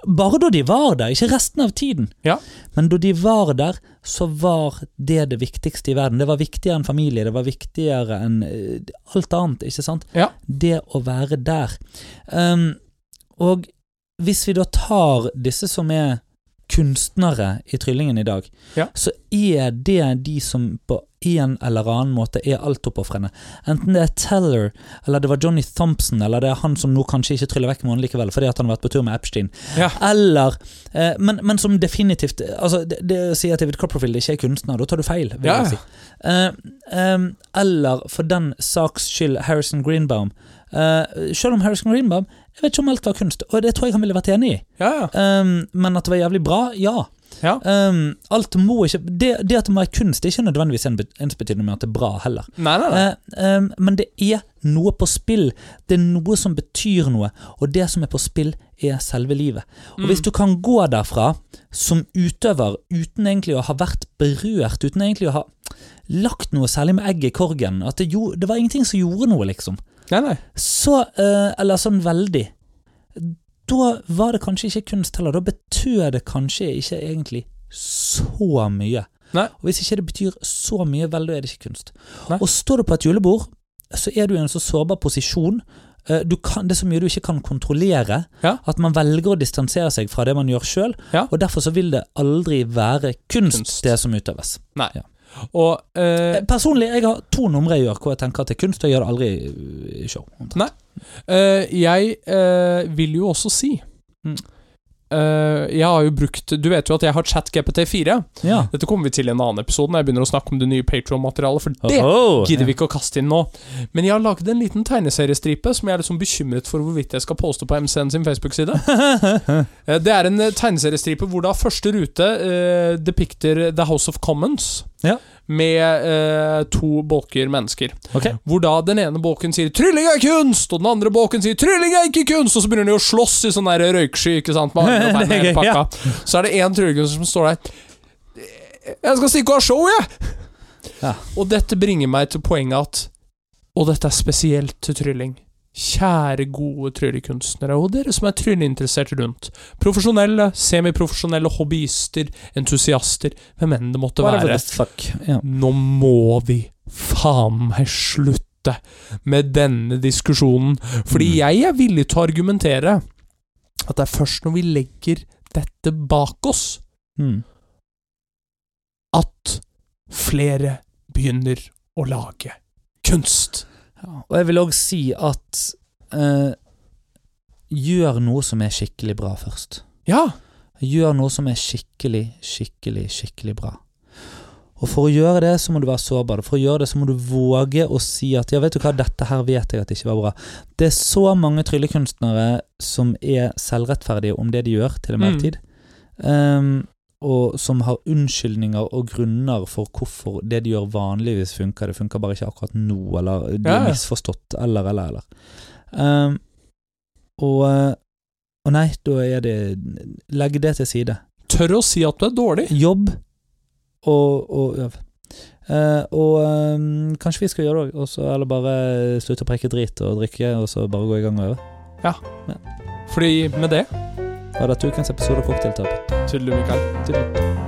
Speaker 2: bare da de var der, ikke resten av tiden.
Speaker 1: Ja.
Speaker 2: Men da de var der, så var det det viktigste i verden. Det var viktigere enn familie, det var viktigere enn eh, alt annet, ikke sant?
Speaker 1: Ja.
Speaker 2: Det å være der. Um, og hvis vi da tar disse som er kunstnere i Tryllingen i dag,
Speaker 1: Ja.
Speaker 2: så er det de som på en eller annen måte er altoppofrende. Enten det er Teller, eller det var Johnny Thompson, eller det er han som nå kanskje ikke tryller vekk med hånden likevel, fordi at han har vært på tur med Epstein.
Speaker 1: Ja.
Speaker 2: Eller eh, men, men som definitivt Altså, det, det å si at David Copperfield ikke er kunstner, da tar du feil, vil
Speaker 1: Ja.
Speaker 2: jeg si. Eh, eh, eller for den saks skyld Harrison Greenbaum. Uh, selv om Harrison Greenbaum Jeg vet ikke om alt var kunst, og det tror jeg han ville vært enig i.
Speaker 1: Ja, ja.
Speaker 2: Um, men at det var jævlig bra, ja.
Speaker 1: Ja.
Speaker 2: Um, alt må ikke det, det at det må være kunst, det er ikke nødvendigvis en- ensbetydende med at det er bra heller.
Speaker 1: Nei, nei, nei.
Speaker 2: Uh, um, men det er noe på spill. Det er noe som betyr noe, og det som er på spill, er selve livet. Og
Speaker 1: Mm.
Speaker 2: Hvis du kan gå derfra som utøver uten egentlig å ha vært berørt, uten egentlig å ha lagt noe særlig med egg i korgen, at det, jo, det var ingenting som gjorde noe, liksom,
Speaker 1: nei, nei.
Speaker 2: så uh, Eller sånn veldig. Da var det kanskje ikke kunst heller. Da betød det kanskje ikke egentlig så mye.
Speaker 1: Nei.
Speaker 2: Og hvis ikke det betyr så mye, vel, da er det ikke kunst.
Speaker 1: Nei.
Speaker 2: Og står du på et julebord, så er du i en så sårbar posisjon. Eh, Du kan, det er så mye du ikke kan kontrollere,
Speaker 1: Ja.
Speaker 2: at man velger å distansere seg fra det man gjør sjøl.
Speaker 1: Ja.
Speaker 2: Og derfor så vil det aldri være kunst,
Speaker 1: Kunst.
Speaker 2: det som utøves.
Speaker 1: nei.
Speaker 2: Ja.
Speaker 1: Og eh,
Speaker 2: Eh, Personlig, jeg har to numre jeg gjør hvor jeg tenker at det er kunst, og jeg gjør det aldri i- show. show.
Speaker 1: Nei. Eh, jeg uh, vil jo også si
Speaker 2: Mm.
Speaker 1: eh, Jeg har jo brukt Du vet jo at jeg har ChatGPT4.
Speaker 2: Ja.
Speaker 1: Dette kommer vi til i en annen episode når jeg begynner å snakke om det nye Patron-materialet, for det gidder vi ikke å kaste inn nå. Men jeg har lagd en liten tegneseriestripe som jeg er sånn bekymret for hvorvidt jeg skal poste på MCN sin Facebook-side. Det er en tegneseriestripe hvor da første rute depikter The House of Commons.
Speaker 2: Ja.
Speaker 1: Med eh, to bolker mennesker.
Speaker 2: Okay.
Speaker 1: Hvor da den ene bolken sier 'trylling er kunst', og den andre bolken sier 'trylling er ikke kunst', og så begynner de å slåss i sånn røyksky, ikke sant, med pakka. Så er det én tryllekunstner som står der 'Jeg skal stikke og ha show, jeg!'
Speaker 2: Ja.
Speaker 1: Og dette bringer meg til poenget at Og dette er spesielt til trylling. Kjære, gode tryllekunstnere, og dere som er trylleinteressert rundt. Profesjonelle, semiprofesjonelle hobbyister, entusiaster, hvem enn det måtte være.
Speaker 2: Ja.
Speaker 1: Nå må vi faen meg slutte med denne diskusjonen. Fordi
Speaker 2: Mm.
Speaker 1: jeg er villig til å argumentere at det er først når vi legger dette bak oss,
Speaker 2: Mm.
Speaker 1: at flere begynner å lage kunst.
Speaker 2: Og jeg vil òg si at eh, Gjør noe som er skikkelig bra først.
Speaker 1: Ja.
Speaker 2: Gjør noe som er skikkelig, skikkelig, skikkelig bra. Og for å gjøre det, så må du være sårbar. For å gjøre det, så må du våge å si at ja, vet du hva, dette her vet jeg at ikke var bra. Det er så mange tryllekunstnere som er selvrettferdige om det de gjør, til enhver
Speaker 1: Mm.
Speaker 2: tid. Ehm, og som har unnskyldninger og grunner for hvorfor det de gjør vanligvis funker. Det funker bare ikke akkurat nå, eller de
Speaker 1: Ja,
Speaker 2: er
Speaker 1: ja.
Speaker 2: misforstått, eller, eller, eller. Um, og, eh, og nei, da er det Legg det til side.
Speaker 1: Tør å si at du er dårlig.
Speaker 2: Jobb og, og øv. Uh, og um, kanskje vi skal gjøre det òg, eller bare slutte å preke drit og drikke, og så bare gå i gang og øve.
Speaker 1: ja, Fordi med det
Speaker 2: Var dette ukens episode av
Speaker 1: Cocktailtab. Tudelu, Mikael?
Speaker 2: Tuller.